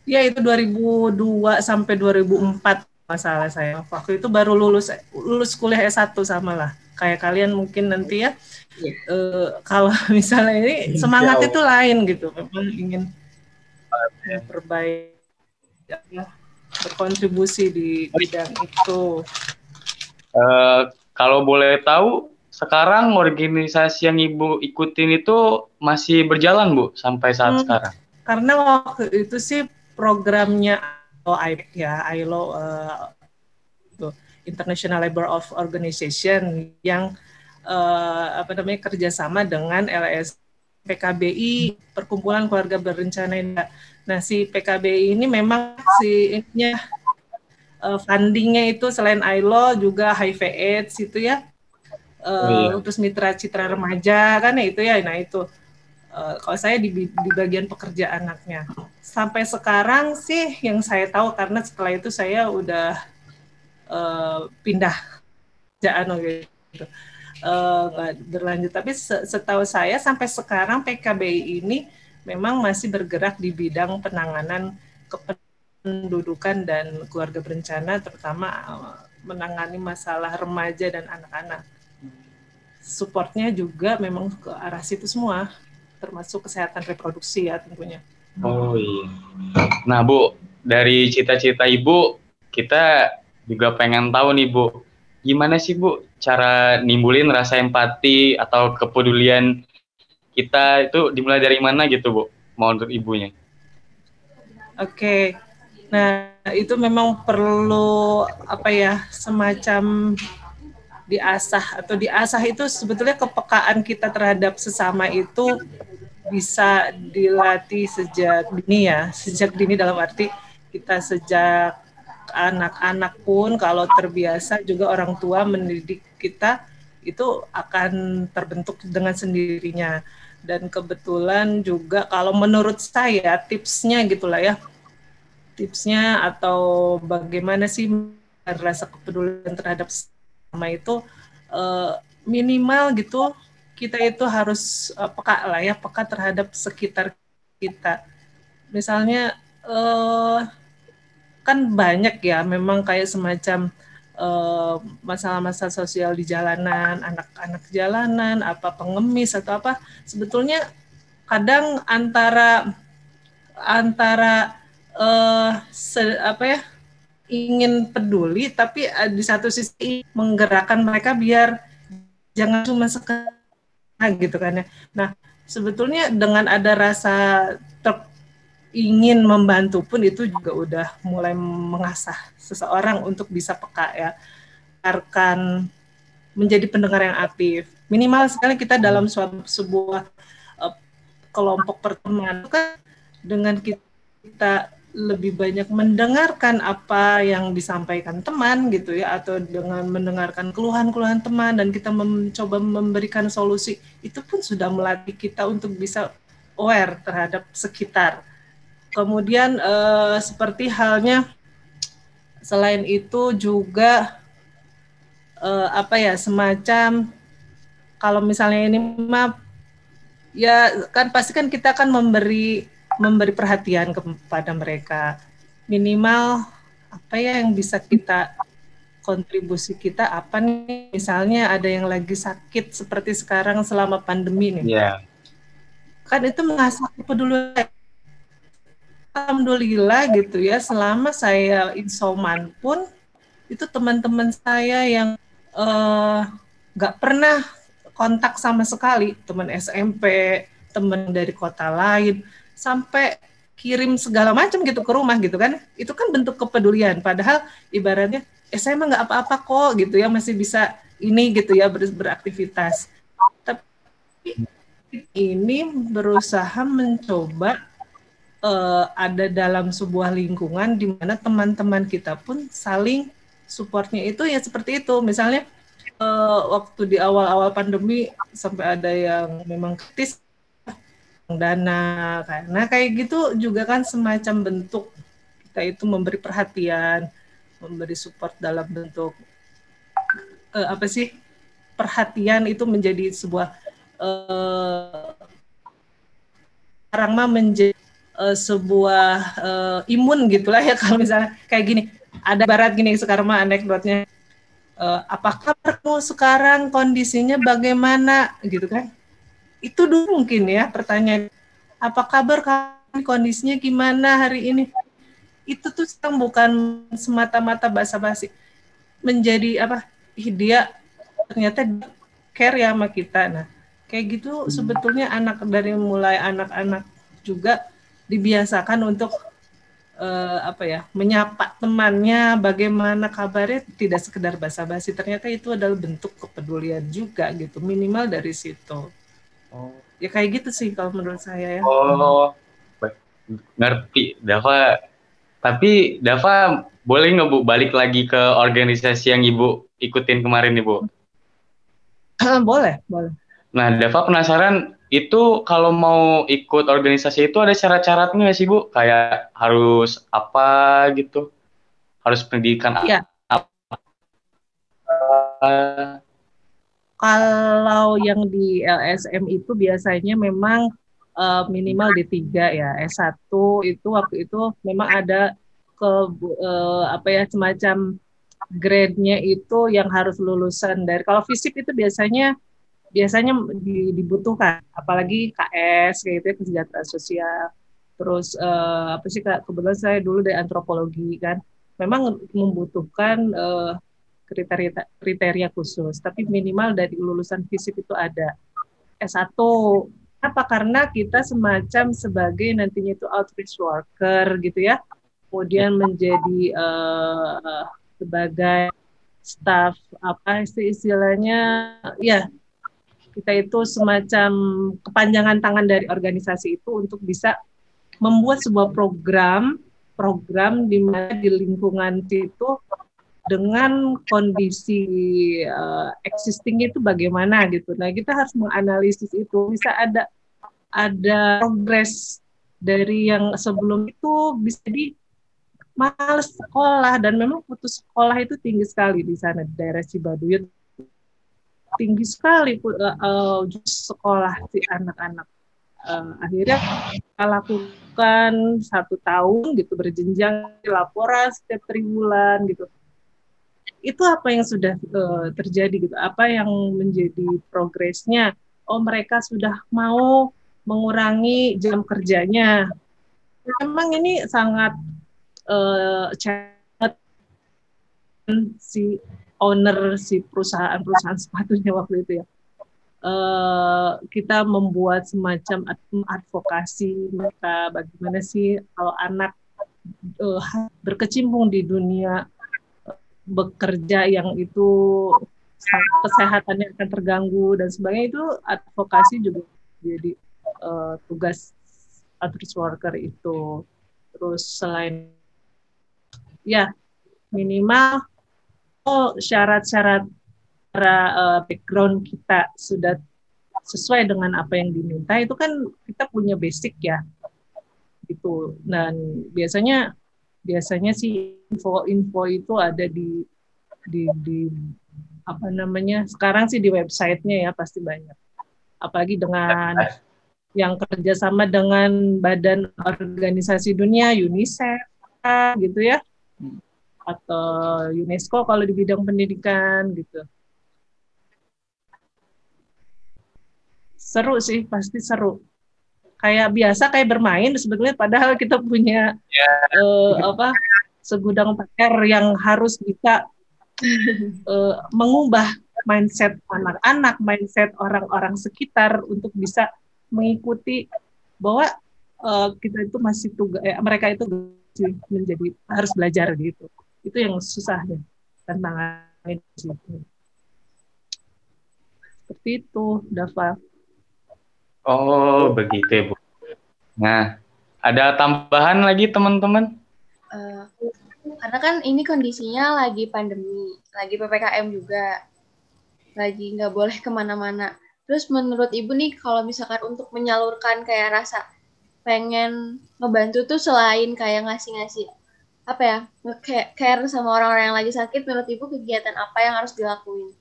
Ya, itu 2002 sampai 2004 masalah saya. Waktu itu baru lulus lulus kuliah S1 sama lah. Kayak kalian mungkin nanti ya yeah. Iya. uh, kalau misalnya ini semangat itu lain gitu memang ingin memperbaiki ya, berkontribusi di bidang itu uh, kalau boleh tahu sekarang organisasi yang ibu ikutin itu masih berjalan bu sampai saat hmm, sekarang karena waktu itu sih programnya ILO ya ILO uh, International Labor of Organization yang uh, apa namanya kerjasama dengan LS PKBI Perkumpulan Keluarga Berencana Indah. Nah si PKBI ini memang si ininya uh, fundingnya itu selain ILO juga HIV AIDS itu ya uh, oh, iya. terus mitra citra remaja kan ya itu ya. Nah itu. Uh, kalau saya di, di bagian pekerja anaknya. Sampai sekarang sih yang saya tahu karena setelah itu saya udah uh, pindah kerjaan gitu uh, berlanjut. Tapi setahu saya sampai sekarang PKBI ini memang masih bergerak di bidang penanganan kependudukan dan keluarga berencana terutama menangani masalah remaja dan anak-anak supportnya juga memang ke arah situ semua, termasuk kesehatan reproduksi ya tentunya. Oh iya. Nah Bu, dari cita-cita Ibu, kita juga pengen tahu nih Bu, gimana sih Bu cara nimbulin rasa empati atau kepedulian kita itu dimulai dari mana gitu Bu, mau untuk ibunya? Oke, nah itu memang perlu apa ya semacam diasah atau diasah itu sebetulnya kepekaan kita terhadap sesama itu bisa dilatih sejak dini ya sejak dini dalam arti kita sejak anak-anak pun kalau terbiasa juga orang tua mendidik kita itu akan terbentuk dengan sendirinya. Dan kebetulan juga kalau menurut saya tipsnya gitulah ya tipsnya atau bagaimana sih rasa kepedulian terhadap sama itu uh, minimal gitu kita itu harus uh, peka lah ya peka terhadap sekitar kita. Misalnya uh, kan banyak ya memang kayak semacam masalah-masalah sosial di jalanan anak-anak jalanan apa pengemis atau apa sebetulnya kadang antara antara uh, se, apa ya ingin peduli tapi uh, di satu sisi menggerakkan mereka biar jangan cuma sekedar gitu kan ya. Nah, sebetulnya dengan ada rasa ter ingin membantu pun itu juga udah mulai mengasah seseorang untuk bisa peka ya. Akan menjadi pendengar yang aktif. Minimal sekali kita dalam suatu sebuah uh, kelompok pertemanan kan dengan kita lebih banyak mendengarkan apa yang disampaikan teman gitu ya atau dengan mendengarkan keluhan-keluhan teman dan kita mencoba memberikan solusi itu pun sudah melatih kita untuk bisa aware terhadap sekitar. Kemudian eh, seperti halnya selain itu juga eh, apa ya semacam kalau misalnya ini mah ya kan pasti kan kita akan memberi memberi perhatian kepada mereka. Minimal apa ya yang bisa kita kontribusi kita apa nih? Misalnya ada yang lagi sakit seperti sekarang selama pandemi nih. Yeah. Kan itu mengasah kepedulian. Alhamdulillah gitu ya, selama saya insoman pun itu teman-teman saya yang eh, nggak uh, pernah kontak sama sekali, teman SMP, teman dari kota lain, sampai kirim segala macam gitu ke rumah gitu kan. Itu kan bentuk kepedulian. Padahal ibaratnya eh saya emang nggak apa-apa kok gitu ya. Masih bisa ini gitu ya ber beraktivitas. Tapi ini berusaha mencoba uh, ada dalam sebuah lingkungan di mana teman-teman kita pun saling supportnya. Itu ya seperti itu. Misalnya uh, waktu di awal-awal pandemi sampai ada yang memang kritis dana karena kayak gitu juga kan semacam bentuk kita itu memberi perhatian memberi support dalam bentuk uh, apa sih perhatian itu menjadi sebuah uh, menjadi uh, sebuah uh, imun gitulah ya kalau misalnya kayak gini. Ada barat gini sekarang mah anekdotnya uh, apakah kamu sekarang kondisinya bagaimana? Gitu kan itu dulu mungkin ya pertanyaan. Apa kabar kami kondisinya gimana hari ini? Itu tuh sekarang bukan semata-mata basa-basi. Menjadi apa? Dia ternyata care ya sama kita. Nah kayak gitu hmm. sebetulnya anak dari mulai anak-anak juga dibiasakan untuk uh, apa ya menyapa temannya bagaimana kabarnya. Tidak sekedar basa-basi ternyata itu adalah bentuk kepedulian juga gitu minimal dari situ Oh. Ya kayak gitu sih kalau menurut saya ya. Oh, ngerti. Dava Tapi Dava boleh nggak Bu balik lagi ke organisasi yang Ibu ikutin kemarin nih Bu? boleh, boleh. Nah, Dava penasaran itu kalau mau ikut organisasi itu ada syarat-syaratnya nggak sih Bu? Kayak harus apa gitu? Harus pendidikan Iya. apa? Kalau yang di LSM itu biasanya memang uh, minimal D3 ya. S1 itu waktu itu memang ada ke uh, apa ya semacam grade-nya itu yang harus lulusan. Dari kalau fisip itu biasanya biasanya dibutuhkan. Apalagi KS kayak gitu ya kesejahteraan sosial. Terus uh, apa sih kebetulan saya dulu dari antropologi kan. Memang membutuhkan uh, kriteria kriteria khusus, tapi minimal dari lulusan FISIP itu ada S1. Apa? Karena kita semacam sebagai nantinya itu outreach worker gitu ya, kemudian menjadi uh, sebagai staff apa istilahnya ya kita itu semacam kepanjangan tangan dari organisasi itu untuk bisa membuat sebuah program program di mana di lingkungan itu dengan kondisi uh, existing itu bagaimana gitu. Nah kita harus menganalisis itu. Bisa ada ada progres dari yang sebelum itu bisa di males sekolah dan memang putus sekolah itu tinggi sekali di sana di daerah Cibaduyut tinggi sekali uh, sekolah si anak-anak uh, akhirnya kita lakukan satu tahun gitu berjenjang laporan setiap triwulan gitu itu apa yang sudah uh, terjadi gitu? Apa yang menjadi progresnya? Oh mereka sudah mau mengurangi jam kerjanya. Memang ini sangat uh, si owner si perusahaan-perusahaan sepatunya waktu itu ya. Uh, kita membuat semacam advokasi mereka bagaimana sih kalau anak berkecimpung di dunia bekerja yang itu kesehatannya akan terganggu dan sebagainya itu advokasi juga jadi uh, tugas outreach worker itu. Terus selain ya minimal oh syarat-syarat uh, background kita sudah sesuai dengan apa yang diminta itu kan kita punya basic ya. Gitu. Dan biasanya biasanya sih info-info itu ada di di di apa namanya sekarang sih di websitenya ya pasti banyak. Apalagi dengan yang kerjasama dengan badan organisasi dunia UNICEF gitu ya. Atau UNESCO kalau di bidang pendidikan gitu. Seru sih pasti seru kayak biasa kayak bermain sebetulnya padahal kita punya yeah. Ya. uh, apa segudang PR yang harus bisa uh, mengubah mindset anak-anak, mindset orang-orang sekitar untuk bisa mengikuti bahwa uh, kita itu masih tugas eh, mereka itu menjadi harus belajar gitu. Itu yang susahnya tantangan itu. Seperti itu, Dava. Oh, begitu ya, Bu. Nah, ada tambahan lagi teman-teman? Uh, karena kan ini kondisinya lagi pandemi, lagi PPKM juga, lagi nggak boleh ke mana-mana. Terus menurut Ibu nih, kalau misalkan untuk menyalurkan kayak rasa pengen ngebantu tuh selain kayak ngasih-ngasih apa ya care sama orang-orang yang lagi sakit menurut ibu kegiatan apa yang harus dilakuin?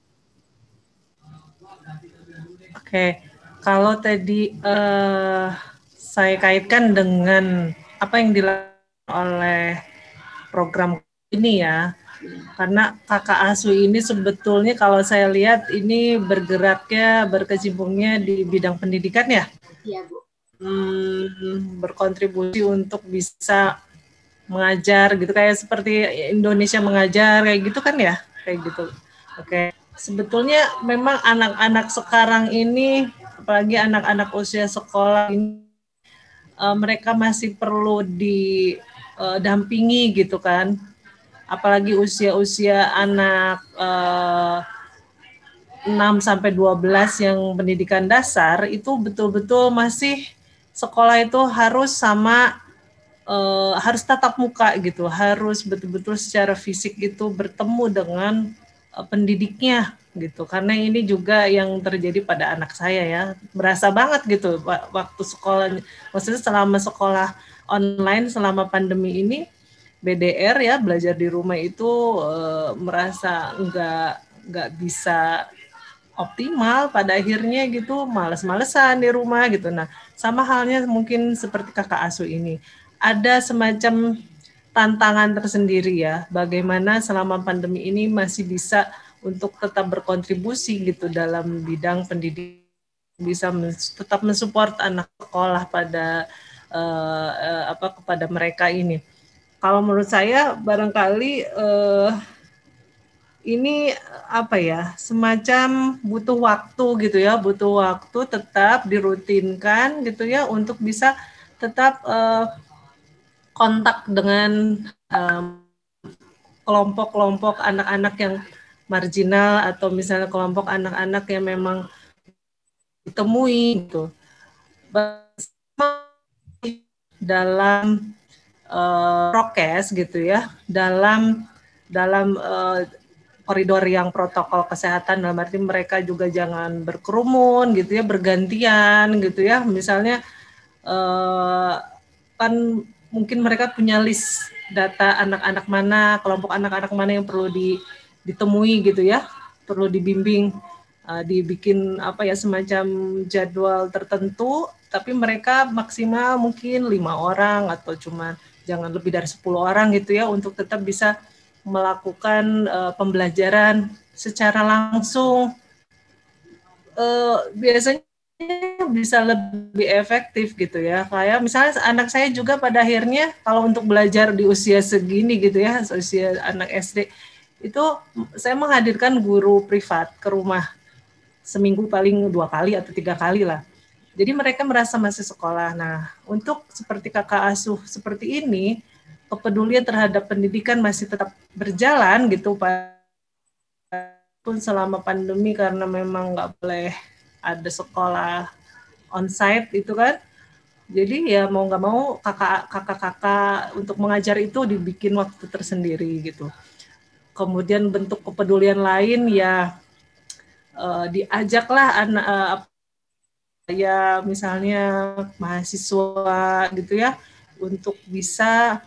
Oke, okay kalau tadi uh, saya kaitkan dengan apa yang dilakukan oleh program ini ya, karena kakak asuh ini sebetulnya kalau saya lihat ini bergeraknya berkecimpungnya di bidang pendidikan ya. Iya bu. Hmm, berkontribusi untuk bisa mengajar gitu kayak seperti Indonesia mengajar kayak gitu kan ya kayak gitu. Oke. Sebetulnya memang anak-anak sekarang ini apalagi anak-anak usia sekolah ini uh, mereka masih perlu didampingi uh, gitu kan. Apalagi usia-usia anak uh, 6 sampai 12 yang pendidikan dasar itu betul-betul masih sekolah itu harus sama uh, harus tatap muka gitu, harus betul-betul secara fisik itu bertemu dengan uh, pendidiknya gitu. Karena ini juga yang terjadi pada anak saya ya, berasa banget gitu waktu sekolah, maksudnya selama sekolah online selama pandemi ini BDR ya belajar di rumah itu uh, merasa nggak nggak bisa optimal pada akhirnya gitu. Males-malesan di rumah gitu. Nah sama halnya mungkin seperti kakak asuh ini. Ada semacam tantangan tersendiri ya bagaimana selama pandemi ini masih bisa untuk tetap berkontribusi gitu dalam bidang pendidikan. Bisa tetap mensupport anak sekolah pada uh, uh, apa kepada mereka ini. Kalau menurut saya barangkali uh, ini apa ya semacam butuh waktu gitu ya butuh waktu tetap dirutinkan gitu ya untuk bisa tetap uh, kontak dengan kelompok-kelompok anak-anak yang marginal atau misalnya kelompok anak-anak yang memang ditemui gitu. Dalam uh, prokes gitu ya dalam dalam uh, koridor yang protokol kesehatan dalam arti mereka juga jangan berkerumun gitu ya bergantian gitu ya. Misalnya eh, kan mungkin mereka punya list data anak-anak mana kelompok anak-anak mana yang perlu di, ditemui gitu ya perlu dibimbing uh, dibikin apa ya semacam jadwal tertentu tapi mereka maksimal mungkin lima orang atau cuma jangan lebih dari 10 orang gitu ya untuk tetap bisa melakukan uh, pembelajaran secara langsung. Uh, biasanya bisa lebih efektif gitu ya kayak misalnya anak saya juga pada akhirnya kalau untuk belajar di usia segini gitu ya usia anak SD itu saya menghadirkan guru privat ke rumah seminggu paling dua kali atau tiga kali lah. Jadi mereka merasa masih sekolah. Nah untuk seperti kakak asuh seperti ini kepedulian terhadap pendidikan masih tetap berjalan gitu Pak. Pun selama pandemi karena memang nggak boleh ada sekolah onsite itu kan. Jadi ya mau nggak mau kakak kakak-kakak untuk mengajar itu dibikin waktu tersendiri gitu kemudian bentuk kepedulian lain ya uh, diajaklah anak uh, ya misalnya mahasiswa gitu ya untuk bisa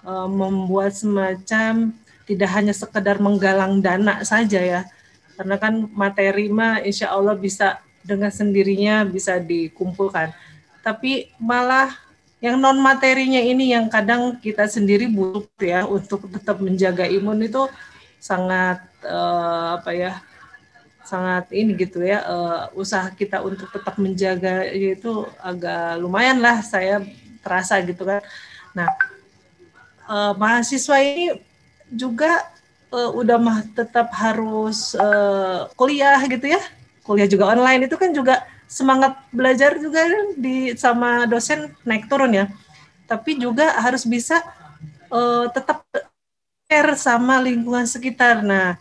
uh, membuat semacam tidak hanya sekedar menggalang dana saja ya. Karena kan materi mah insya Allah bisa dengan sendirinya bisa dikumpulkan. Tapi malah yang non materinya ini yang kadang kita sendiri butuh ya untuk tetap menjaga imun itu sangat uh, apa ya sangat ini gitu ya uh, usaha kita untuk tetap menjaga itu agak lumayan lah saya terasa gitu kan. Nah uh, mahasiswa ini juga uh, udah mah tetap harus uh, kuliah gitu ya. Kuliah juga online itu kan juga semangat belajar juga di sama dosen naik turun ya. Tapi juga harus bisa uh, tetap care sama lingkungan sekitar. Nah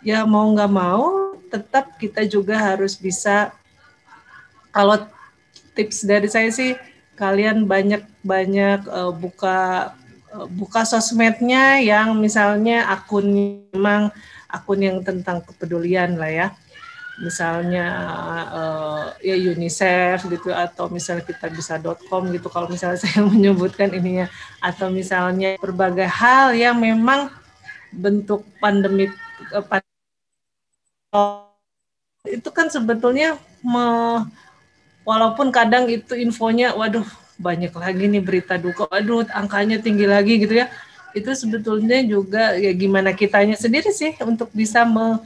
ya mau nggak mau tetap kita juga harus bisa kalau tips dari saya sih kalian banyak banyak uh, buka Eh, buka sosmednya yang misalnya akun memang akun yang tentang kepedulian lah ya misalnya uh, ya UNICEF gitu atau misalnya kita bisa .com gitu kalau misalnya saya menyebutkan ininya atau misalnya berbagai hal yang memang bentuk pandemi uh, itu kan sebetulnya me, walaupun kadang itu infonya waduh banyak lagi nih berita duka, aduh angkanya tinggi lagi gitu ya. Itu sebetulnya juga ya gimana kitanya sendiri sih untuk bisa me,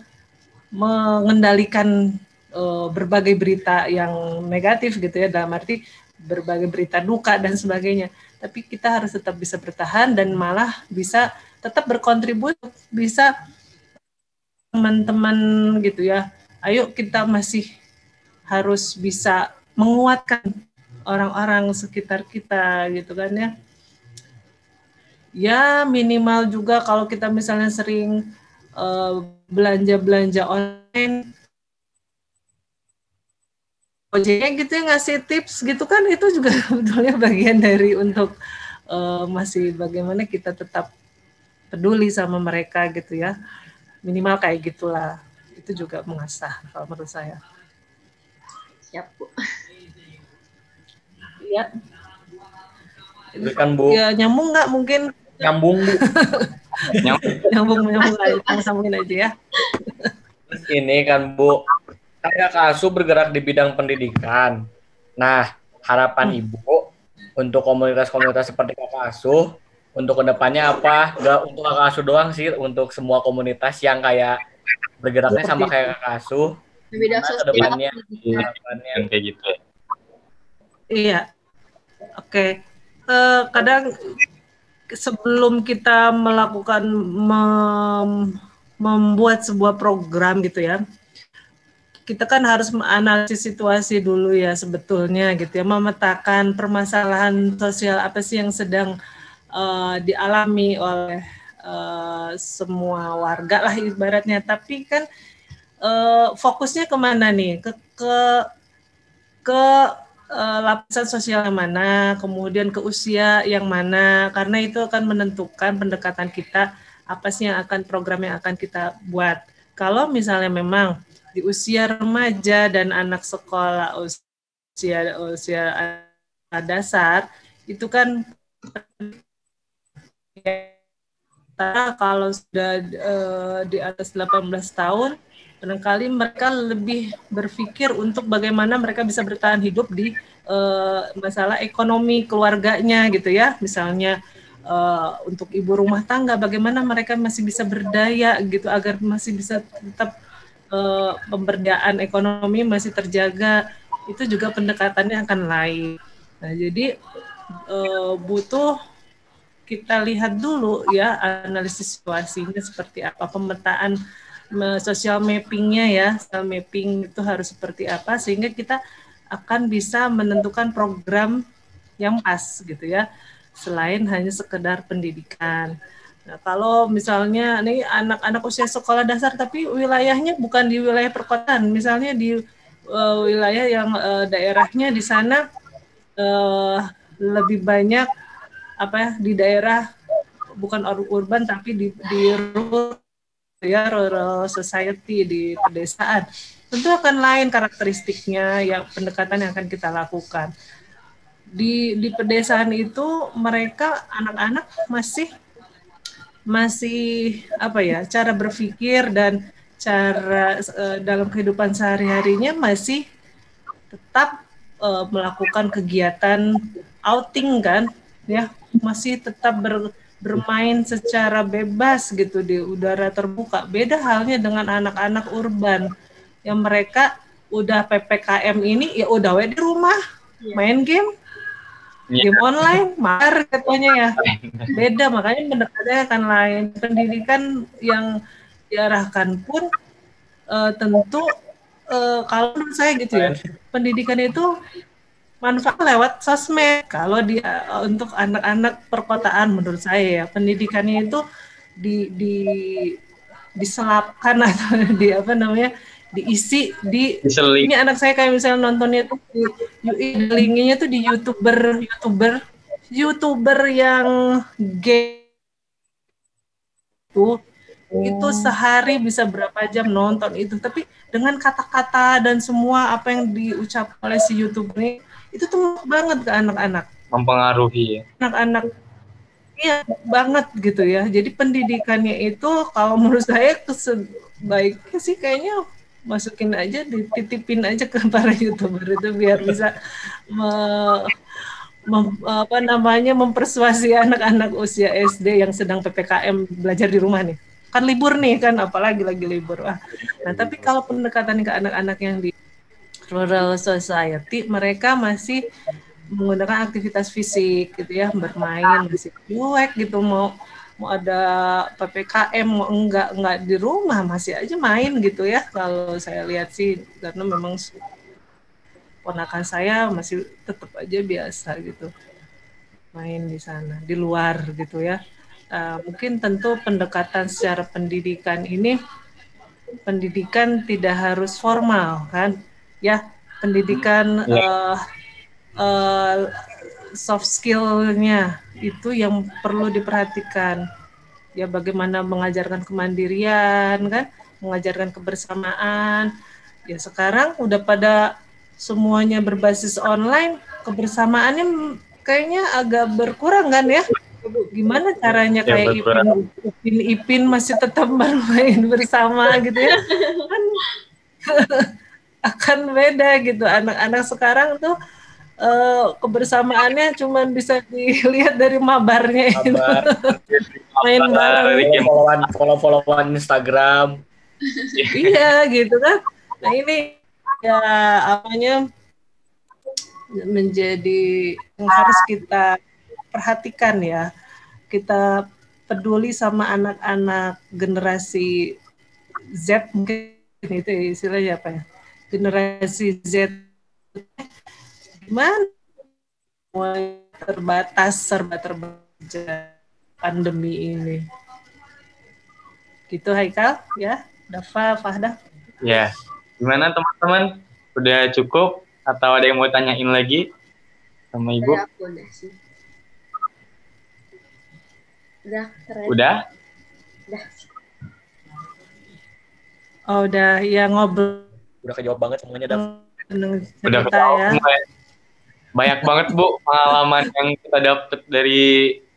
mengendalikan uh, berbagai berita yang negatif gitu ya dalam arti berbagai berita duka dan sebagainya. Tapi kita harus tetap bisa bertahan dan malah bisa tetap berkontribusi bisa teman-teman gitu ya. Ayo kita masih harus bisa menguatkan orang-orang sekitar kita gitu kan ya ya minimal juga kalau kita misalnya sering uh, belanja-belanja online. Ojeknya gitu ya ngasih tips gitu kan itu juga sebetulnya bagian dari untuk uh, masih bagaimana kita tetap peduli sama mereka gitu ya. Minimal kayak gitulah. Itu juga mengasah kalau menurut saya. Siap bu. Ya bu. Ya nyambung nggak mungkin nyambung bu. Nyambung. Nyambung aja sambungin aja ya. Ini kan bu kayak kasu bergerak di bidang pendidikan. Nah harapan hmm. ibu untuk komunitas-komunitas seperti kakak asuh untuk ke depannya apa? Gak untuk kakak asuh doang sih untuk semua komunitas yang kayak bergeraknya sama kayak kakak asuh beda ke depannya? Harapannya? kayak gitu ya. Iya. Oke. Okay. uh, eh, kadang sebelum kita melakukan mem membuat sebuah program gitu ya kita kan harus menganalisis situasi dulu ya sebetulnya gitu ya memetakan permasalahan sosial apa sih yang sedang uh, dialami oleh uh, semua warga lah ibaratnya. Tapi kan uh, fokusnya ke mana nih? Ke ke ke uh, lapisan sosial yang mana kemudian ke usia yang mana karena itu akan menentukan pendekatan kita apa sih yang akan program yang akan kita buat. Kalau misalnya memang di usia remaja dan anak sekolah usia usia dasar itu kan kalau sudah uh, di atas 18 tahun barangkali mereka lebih berpikir untuk bagaimana mereka bisa bertahan hidup di uh, masalah ekonomi keluarganya gitu ya misalnya uh, untuk ibu rumah tangga bagaimana mereka masih bisa berdaya gitu agar masih bisa tetap uh, pemberdayaan ekonomi masih terjaga, itu juga pendekatannya akan lain. Nah, jadi uh, butuh kita lihat dulu ya analisis situasinya seperti apa pemetaan social mappingnya ya. Social mapping itu harus seperti apa sehingga kita akan bisa menentukan program yang pas gitu ya. Selain hanya sekedar pendidikan. Nah, kalau misalnya nih anak-anak usia sekolah dasar tapi wilayahnya bukan di wilayah perkotaan, misalnya di uh, wilayah yang uh, daerahnya di sana uh, lebih banyak apa ya di daerah bukan urban tapi di di rural ya rural society di pedesaan tentu akan lain karakteristiknya yang pendekatan yang akan kita lakukan. Di di pedesaan itu mereka anak-anak masih masih apa ya cara berpikir dan cara uh, dalam kehidupan sehari-harinya masih tetap uh, melakukan kegiatan outing kan ya masih tetap ber, bermain secara bebas gitu di udara terbuka. Beda halnya dengan anak-anak urban. Yang mereka udah ppkm ini ya udah we di rumah iya. main game Iya. game online mar katanya ya. Beda makanya pendekatannya akan lain. Pendidikan yang diarahkan pun uh, tentu uh, kalau menurut saya gitu ya pendidikan itu manfaat lewat sosmed kalau dia uh, untuk anak-anak perkotaan menurut saya ya pendidikannya itu di di diselapkan atau di apa namanya diisi di Diseling. ini anak saya kayak misalnya nontonnya tuh di, linknya tuh di youtuber youtuber youtuber yang gay tuh oh. itu sehari bisa berapa jam nonton itu tapi dengan kata-kata dan semua apa yang diucap oleh si YouTube ini itu tuh banget ke anak-anak. Mempengaruhi. Anak-anak. Iya banget gitu ya. Jadi pendidikannya itu kalau menurut saya baiknya sih kayaknya masukin aja dititipin aja ke para youtuber itu biar bisa me, mem, apa namanya mempersuasi anak-anak usia SD yang sedang ppkm belajar di rumah nih. Kan libur nih kan apalagi lagi libur. Ah nah tapi kalau pendekatan ke anak-anak yang di rural society mereka masih menggunakan aktivitas fisik gitu ya bermain masih cuek gitu mau mau ada ppkm mau enggak enggak di rumah masih aja main gitu ya. Kalau saya lihat sih karena memang ponakan saya masih tetap aja biasa gitu main di sana di luar gitu ya. Uh, mungkin tentu pendekatan secara pendidikan ini pendidikan tidak harus formal kan ya pendidikan uh, uh, soft skillnya itu yang perlu diperhatikan. Ya bagaimana mengajarkan kemandirian kan, mengajarkan kebersamaan. Ya sekarang udah pada semuanya berbasis online, kebersamaannya kayaknya agak berkurang kan ya? Gimana caranya Ya, kayak berkurang. Ipin, Ipin, Ipin masih tetap bermain bersama gitu ya? Kan akan beda gitu. Anak-anak sekarang tuh eh, kebersamaannya cuma bisa dilihat dari mabarnya itu. Main bareng. follow-followan, follow-followan Instagram. iya gitu kan. Nah ini ya apanya menjadi yang harus kita perhatikan ya. Kita peduli sama anak-anak generasi Z mungkin itu ya istilahnya apa ya? Generasi Z gimana? Terbatas serba terbaca pandemi ini. Gitu Haikal ya. Dafa, Fahda. Ya, gimana teman-teman? Udah cukup atau ada yang mau tanyain lagi sama ibu? Udah aku udah sih. Udah keren. Udah? Udah. Oh udah ya ngobrol Udah kejawab banget semuanya, dengan Udah ketawa ya. ya. Banyak banget bu pengalaman yang kita dapet dari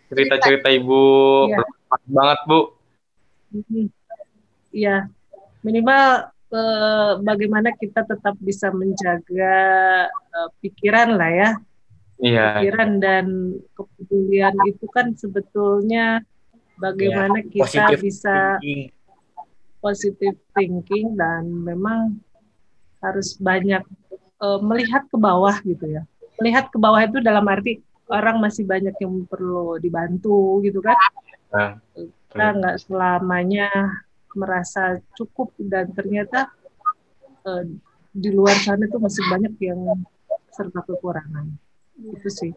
cerita-cerita ibu. Iya. Bermanfaat banget bu. Mhm. Iya, minimal eh, bagaimana kita tetap bisa menjaga eh, pikiran lah ya. Iya. Pikiran dan kepedulian itu kan sebetulnya bagaimana kita Positif bisa thinking. positive thinking dan memang harus banyak eh, melihat ke bawah gitu ya. Melihat ke bawah itu dalam arti orang masih banyak yang perlu dibantu gitu kan. Nah, Kita nggak selamanya merasa cukup dan ternyata eh, di luar sana itu masih banyak yang serba kekurangan. Itu sih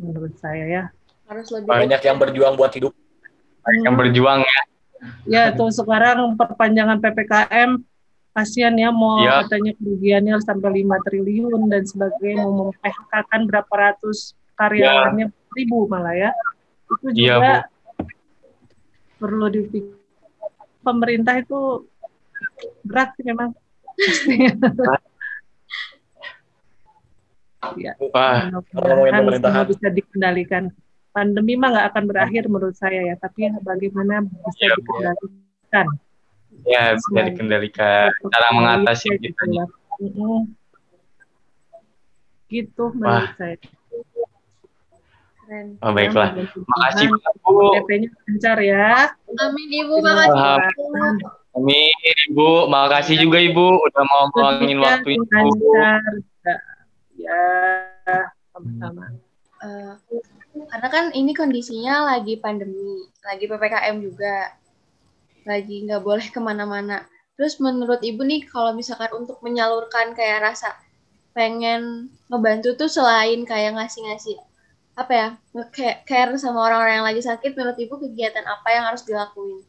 menurut saya ya. Harus lebih Banyak yang berjuang buat hidup. banyak yang berjuang ya. Ya, tuh sekarang perpanjangan PPKM kasihan ya mau Ya. katanya kerugiannya sampai 5 triliun dan sebagainya mau memphk kan berapa ratus karyawannya ribu malah ya. Itu Iya, juga perlu dipikir pemerintah itu berat sih memang. Ya, Wah, semua bisa dikendalikan. Pandemi mah nggak akan berakhir menurut saya ya, tapi bagaimana bisa Bu. dikendalikan. ya bisa dikendalikan. Cara mengatasi gitu. gitu. Gitu menurut saya. keren. Oh, baiklah. Makasih bu. PP-nya lancar ya. Amin Ibu, makasih. Amin ibu. Makasih juga ibu udah mau Kerja waktu ibu. lancar. Ya, ya sama-sama. Eh, karena kan ini kondisinya lagi pandemi, lagi PPKM juga, lagi nggak boleh ke mana-mana. Terus menurut Ibu nih, kalau misalkan untuk menyalurkan kayak rasa pengen ngebantu tuh selain kayak ngasih-ngasih apa ya, care sama orang-orang yang lagi sakit, menurut Ibu kegiatan apa yang harus dilakuin?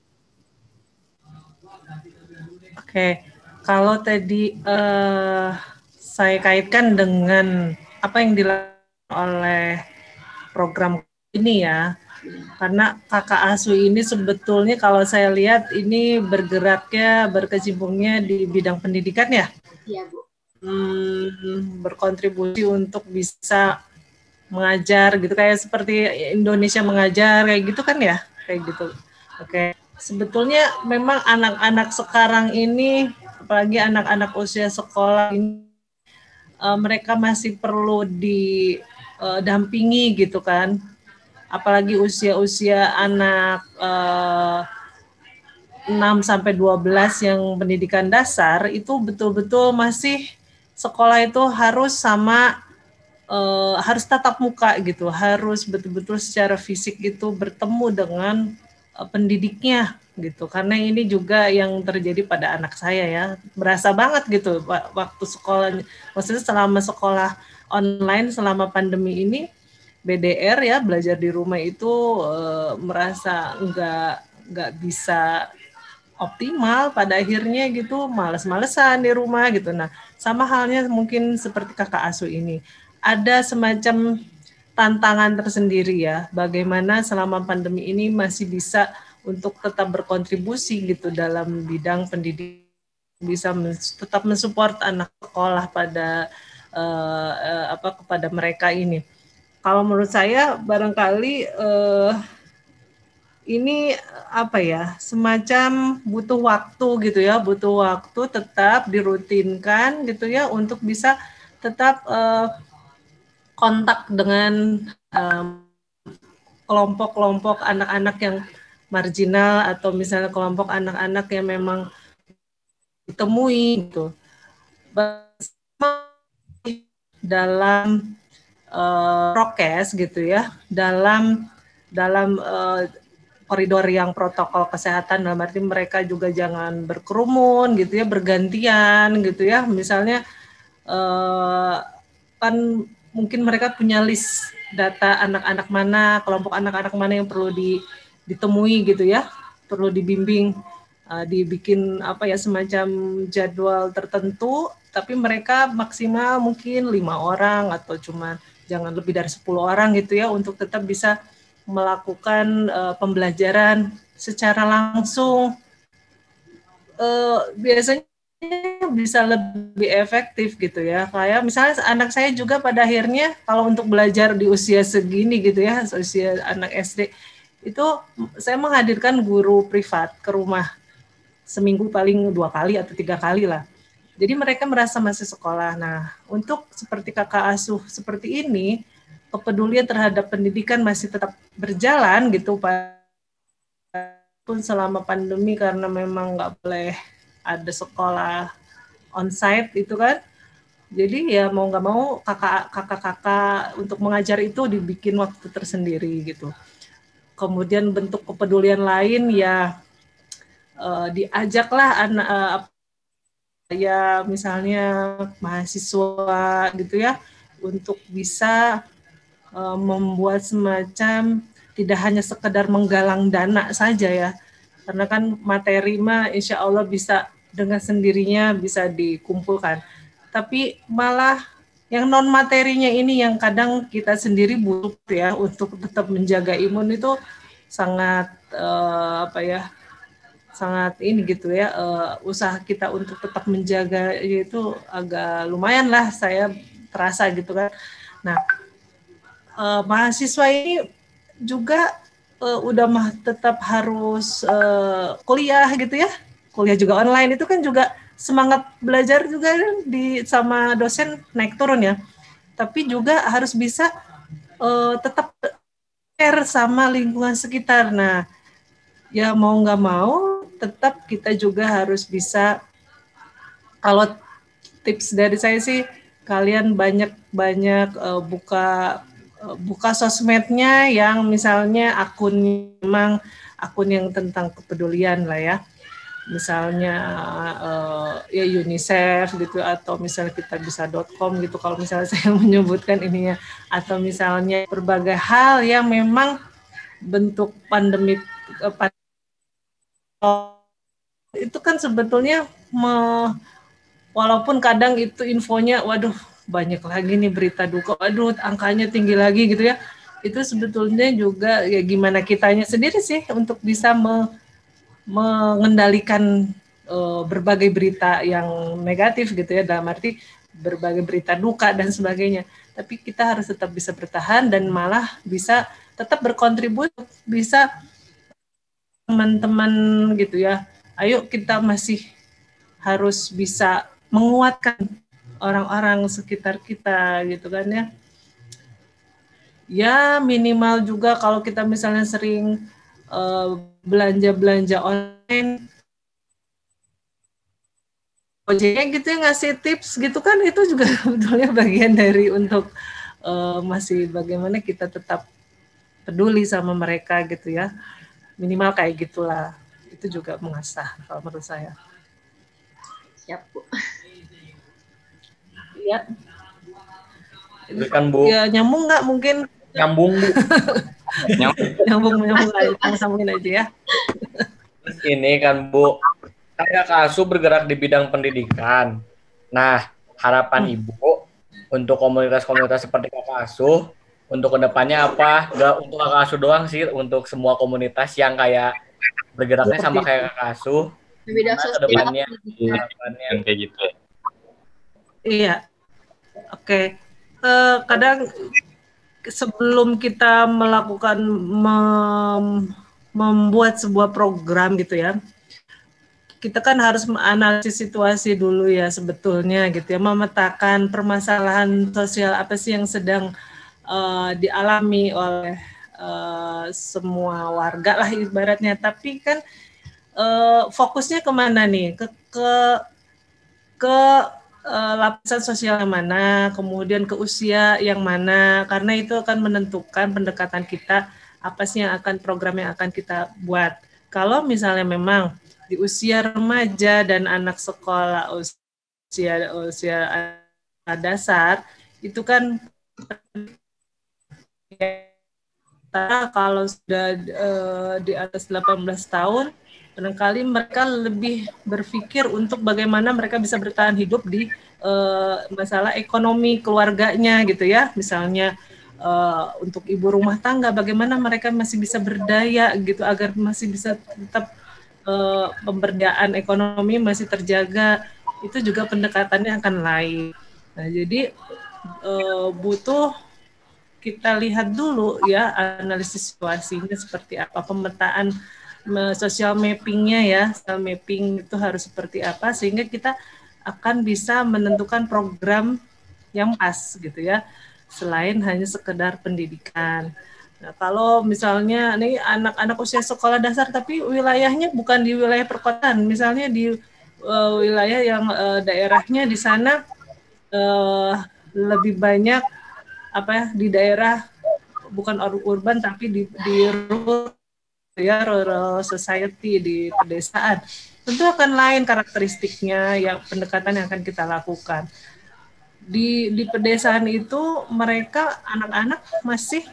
Oke, kalau tadi eh, saya kaitkan dengan apa yang dilakukan oleh program ini ya, karena kakak asuh ini sebetulnya kalau saya lihat ini bergeraknya berkecimpungnya di bidang pendidikan ya, Iya Bu. Hmm, berkontribusi untuk bisa mengajar gitu kayak seperti Indonesia mengajar kayak gitu kan ya, kayak gitu. Oke, sebetulnya memang anak-anak sekarang ini, apalagi anak-anak usia sekolah ini, eh, mereka masih perlu didampingi gitu kan. Apalagi usia-usia anak eh, 6 sampai 12 yang pendidikan dasar itu betul-betul masih sekolah itu harus sama eh, harus tatap muka gitu, harus betul-betul secara fisik itu bertemu dengan eh, pendidiknya gitu. Karena ini juga yang terjadi pada anak saya ya. Berasa banget gitu wa- waktu sekolah maksudnya selama sekolah online selama pandemi ini BDR ya belajar di rumah itu eh, merasa nggak nggak bisa optimal pada akhirnya gitu males-malesan di rumah gitu nah sama halnya mungkin seperti kakak asuh ini ada semacam tantangan tersendiri ya. Bagaimana selama pandemi ini masih bisa untuk tetap berkontribusi gitu dalam bidang pendidikan bisa tetap mensupport anak sekolah pada uh, uh, apa kepada mereka ini. Kalau menurut saya barangkali uh, ini apa ya semacam butuh waktu gitu ya butuh waktu tetap dirutinkan gitu ya untuk bisa tetap uh, kontak dengan kelompok-kelompok anak-anak yang marginal atau misalnya kelompok anak-anak yang memang ditemui gitu. Dalam uh, prokes gitu ya dalam dalam uh, koridor yang protokol kesehatan dalam arti mereka juga jangan berkerumun gitu ya bergantian gitu ya. Misalnya uh, kan mungkin mereka punya list data anak-anak mana, kelompok anak-anak mana yang perlu di, ditemui gitu ya, perlu dibimbing, dibikin apa ya semacam jadwal tertentu, tapi mereka maksimal mungkin lima orang atau cuma jangan lebih dari 10 orang gitu ya untuk tetap bisa melakukan uh, pembelajaran secara langsung. Uh, biasanya bisa lebih efektif gitu ya. Kayak misalnya anak saya juga pada akhirnya kalau untuk belajar di usia segini gitu ya, usia anak SD itu saya menghadirkan guru privat ke rumah seminggu paling dua kali atau tiga kali lah. Jadi mereka merasa masih sekolah. Nah, untuk seperti kakak asuh seperti ini, kepedulian terhadap pendidikan masih tetap berjalan gitu, Pak. Pun selama pandemi karena memang nggak boleh ada sekolah onsite itu kan jadi ya mau nggak mau kakak kakak-kakak untuk mengajar itu dibikin waktu tersendiri gitu kemudian bentuk kepedulian lain ya uh, diajaklah anak uh, ya misalnya mahasiswa gitu ya untuk bisa uh, membuat semacam tidak hanya sekedar menggalang dana saja ya. Karena kan materi mah insya Allah bisa dengan sendirinya bisa dikumpulkan. Tapi malah yang non materinya ini yang kadang kita sendiri butuh ya untuk tetap menjaga imun itu sangat uh, apa ya sangat ini gitu ya uh, usaha kita untuk tetap menjaga itu agak lumayan lah saya terasa gitu kan. Nah uh, mahasiswa ini juga uh, udah mah tetap harus uh, kuliah gitu ya. Kuliah juga online itu kan juga semangat belajar juga di sama dosen naik turun ya. Tapi juga harus bisa uh, tetap care sama lingkungan sekitar. Nah ya mau nggak mau tetap kita juga harus bisa kalau tips dari saya sih kalian banyak banyak uh, buka buka sosmednya yang misalnya akun memang akun yang tentang kepedulian lah ya. Misalnya uh, ya UNICEF gitu atau misalnya kita bisa .com gitu kalau misalnya saya menyebutkan ininya. Atau misalnya berbagai hal yang memang bentuk pandemi itu kan sebetulnya me, walaupun kadang itu infonya waduh banyak lagi nih berita duka, aduh angkanya tinggi lagi gitu ya. Itu sebetulnya juga ya gimana kitanya sendiri sih untuk bisa me, mengendalikan uh, berbagai berita yang negatif gitu ya dalam arti berbagai berita duka dan sebagainya. Tapi kita harus tetap bisa bertahan dan malah bisa tetap berkontribusi bisa teman-teman gitu ya. Ayo kita masih harus bisa menguatkan orang-orang sekitar kita gitu kan ya. Ya minimal juga kalau kita misalnya sering eh, belanja-belanja online ojeknya gitu ya ngasih tips gitu kan itu juga sebetulnya bagian dari untuk uh, masih bagaimana kita tetap peduli sama mereka gitu ya minimal kayak gitulah itu juga mengasah kalau menurut saya siap bu ya Berikan Bu. ya nyambung nggak mungkin Nyambung Bu. nyambung nyambung aja sambungin aja ya Ini kan Bu, saya Kasu bergerak di bidang pendidikan. Nah, harapan Hmm. Ibu untuk komunitas-komunitas seperti Kakak Asuh untuk ke depannya apa? Gak untuk kakak asuh doang sih, untuk semua komunitas yang kayak bergeraknya sama kayak kakak asuh. Beda ke depannya? Iya. harapannya? yang kayak gitu ya. Iya. Oke. Eh, kadang sebelum kita melakukan mem- membuat sebuah program gitu ya, kita kan harus menganalisis situasi dulu ya sebetulnya gitu ya, memetakan permasalahan sosial apa sih yang sedang eh, dialami oleh eh, semua warga lah ibaratnya. Tapi kan eh, fokusnya ke mana nih? Ke ke ke eh, lapisan sosial yang mana, kemudian ke usia yang mana, karena itu akan menentukan pendekatan kita apa sih yang akan program yang akan kita buat. Kalau misalnya memang di usia remaja dan anak sekolah usia usia dasar itu kan kalau sudah eh, di atas 18 tahun barangkali mereka lebih berpikir untuk bagaimana mereka bisa bertahan hidup di eh, masalah ekonomi keluarganya gitu ya. Misalnya eh, untuk ibu rumah tangga bagaimana mereka masih bisa berdaya gitu agar masih bisa tetap eh, pemberdayaan ekonomi masih terjaga. Itu juga pendekatannya akan lain. Nah jadi butuh kita lihat dulu ya analisis situasinya seperti apa pemetaan me- social mappingnya ya social mapping itu harus seperti apa sehingga kita akan bisa menentukan program yang pas gitu ya selain hanya sekedar pendidikan. Nah kalau misalnya nih anak-anak usia sekolah dasar tapi wilayahnya bukan di wilayah perkotaan misalnya di eh, wilayah yang eh, daerahnya di sana eh, lebih banyak apa ya di daerah bukan ur- urban tapi di di rural ya rural society di pedesaan. Tentu akan lain karakteristiknya yang pendekatan yang akan kita lakukan. Di di pedesaan itu mereka anak-anak masih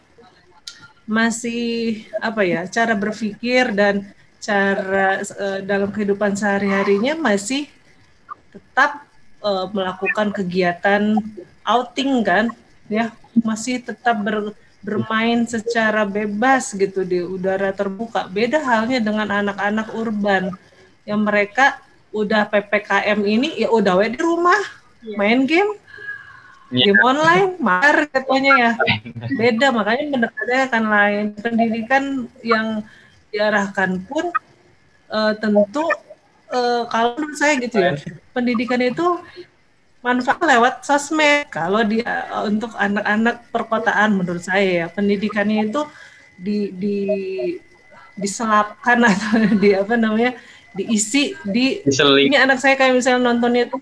masih apa ya cara berpikir dan cara eh, dalam kehidupan sehari-harinya masih tetap eh, melakukan kegiatan outing kan ya masih tetap ber- bermain secara bebas gitu di udara terbuka. Beda halnya dengan anak-anak urban. Yang mereka udah ppkm ini ya udah we di rumah main game Iya. game online mar katanya ya. Beda makanya pendekatannya akan lain. Pendidikan yang diarahkan pun eh, tentu eh, kalau menurut saya gitu ya pendidikan itu manfaat lewat sosmed. Kalau di eh, untuk anak-anak perkotaan menurut saya ya pendidikannya itu di di diselapkan atau di apa namanya diisi di Diseling. ini anak saya kayak misalnya nontonnya tuh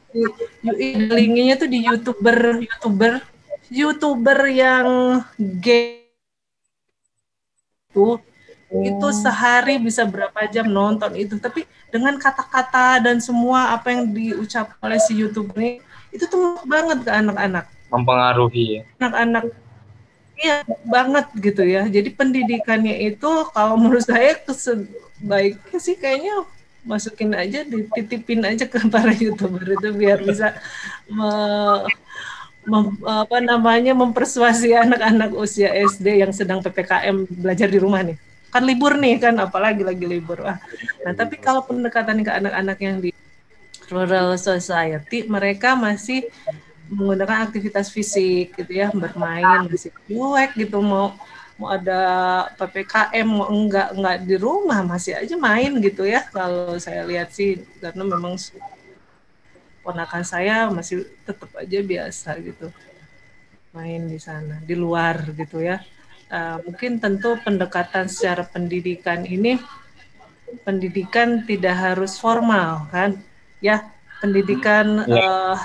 di linkinya tuh di youtuber youtuber youtuber yang gay itu itu sehari bisa berapa jam nonton itu. Tapi dengan kata-kata dan semua apa yang diucap oleh si youtuber ini itu tuh banget ke anak-anak. Mempengaruhi. Ya. anak-anak. Iya banget gitu ya. Jadi pendidikannya itu kalau menurut saya sebaiknya sih kayaknya masukin aja dititipin aja ke para youtuber itu biar bisa me- mem- apa namanya mempersuasi anak-anak usia SD yang sedang ppkm belajar di rumah nih. Kan libur nih kan apalagi lagi libur. Wah. nah tapi kalau pendekatan ke anak-anak yang di rural society mereka masih menggunakan aktivitas fisik gitu ya bermain masih cuek gitu mau mau ada ppkm mau enggak enggak di rumah masih aja main gitu ya. Kalau saya lihat sih karena memang ponakan saya masih tetap aja biasa gitu main di sana di luar gitu ya. Eh, mungkin tentu pendekatan secara pendidikan ini pendidikan tidak harus formal kan ya pendidikan eh,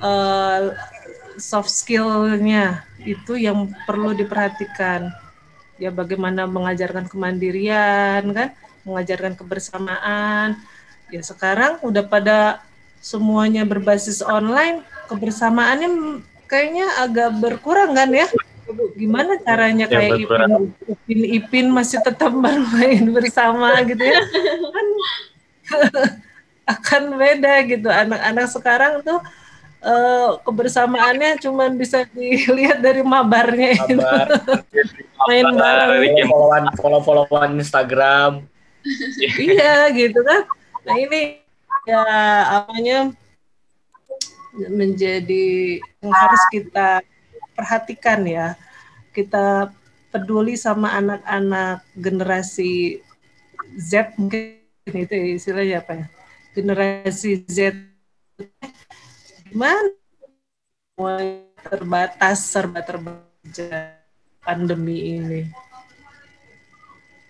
eh, soft skill-nya itu yang perlu diperhatikan. Ya bagaimana mengajarkan kemandirian kan? Mengajarkan kebersamaan. Ya sekarang udah pada semuanya berbasis online kebersamaannya kayaknya agak berkurang kan ya? Gimana caranya Ya, kayak berkurang. Ipin, Ipin Ipin masih tetap bermain bersama gitu ya? Kan akan beda gitu anak-anak sekarang tuh eh, kebersamaannya cuman bisa dilihat dari mabarnya itu. Main bareng. follow-followan, follow-followan Instagram. iya gitu kan. Nah ini ya apanya menjadi yang harus kita perhatikan ya. Kita peduli sama anak-anak generasi Z mungkin itu ya istilahnya apa ya? Generasi Z gimana? Terbatas serba terbaca pandemi ini.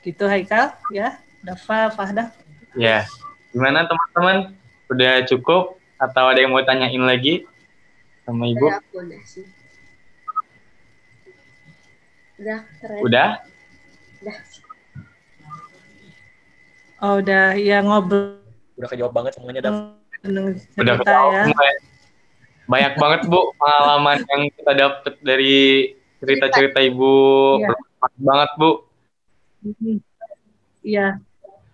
Gitu Haikal ya, Dafa, Fahda. Ya, gimana teman-teman? Udah cukup atau ada yang mau tanyain lagi sama ibu? Udah, aku udah sih. Udah, keren. Udah? Udah. Oh udah ya ngobrol Udah kejawab banget semuanya, dengan Udah ketawa ya. ya. Banyak banget bu pengalaman yang kita dapet dari cerita-cerita ibu. Iya. Bermanfaat banget bu. Mhm. Iya,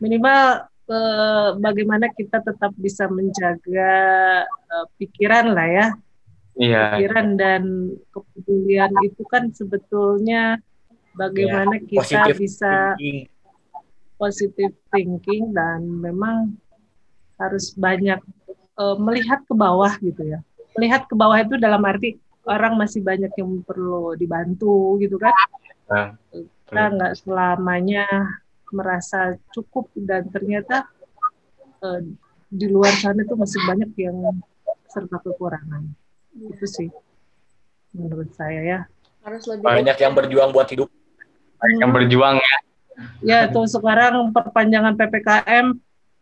minimal eh, bagaimana kita tetap bisa menjaga eh, pikiran lah ya. Iya. Pikiran dan kepedulian itu kan sebetulnya bagaimana kita Positive bisa thinking. positive thinking dan memang harus banyak eh, melihat ke bawah gitu ya. Melihat ke bawah itu dalam arti orang masih banyak yang perlu dibantu gitu kan. Nah, Kita nggak selamanya merasa cukup dan ternyata eh, di luar sana itu masih banyak yang serba kekurangan. Itu sih menurut saya ya. Harus lebih Banyak yang berjuang buat hidup. banyak yang berjuang ya. Ya, tuh sekarang perpanjangan PPKM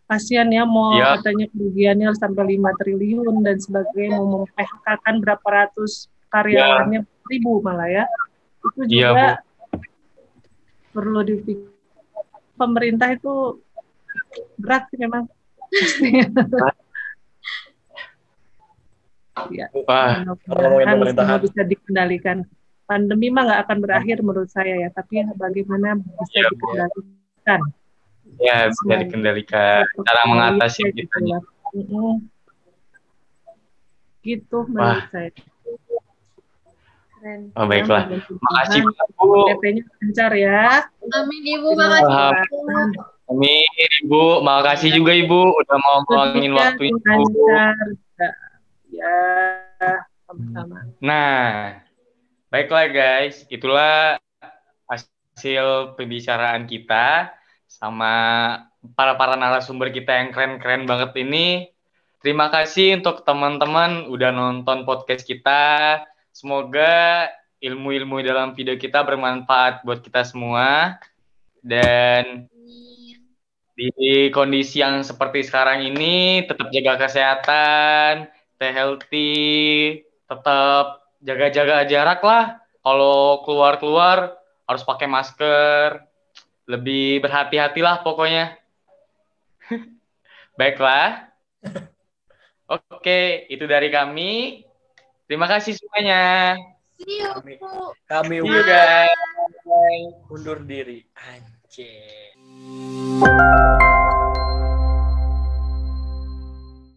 kasihan ya mau Iya. katanya kerugiannya sampai 5 triliun dan sebagainya mau memphk kan berapa ratus karyawannya ribu malah ya. Itu Iya, juga perlu dipikir pemerintah itu berat sih memang. Pastinya. ya, Wah, semua bisa dikendalikan. Pandemi mah nggak akan berakhir menurut saya ya, tapi bagaimana bisa Iya, Bu. dikendalikan. ya bisa dikendalikan. Cara mengatasi Gitu gitu. Gitu menurut saya. keren. Oh, baiklah. Makasih Bu. DP-nya lancar ya. Amin Ibu, makasih. Amin Ibu. Makasih juga Ibu udah mau Semoga waktu Ibu. lancar. Ya, sama-sama. Nah, baiklah guys, itulah hasil pembicaraan kita sama para para narasumber kita yang keren-keren banget ini. Terima kasih untuk teman-teman udah nonton podcast kita. Semoga ilmu-ilmu dalam video kita bermanfaat buat kita semua. Dan di kondisi yang seperti sekarang ini tetap jaga kesehatan, stay healthy, tetap jaga-jaga jarak lah. Kalau keluar-keluar harus pakai masker, lebih berhati-hatilah pokoknya. Baiklah. Oke, itu dari kami. Terima kasih semuanya. See you. Kami, kami See you guys. undur diri. Anjir.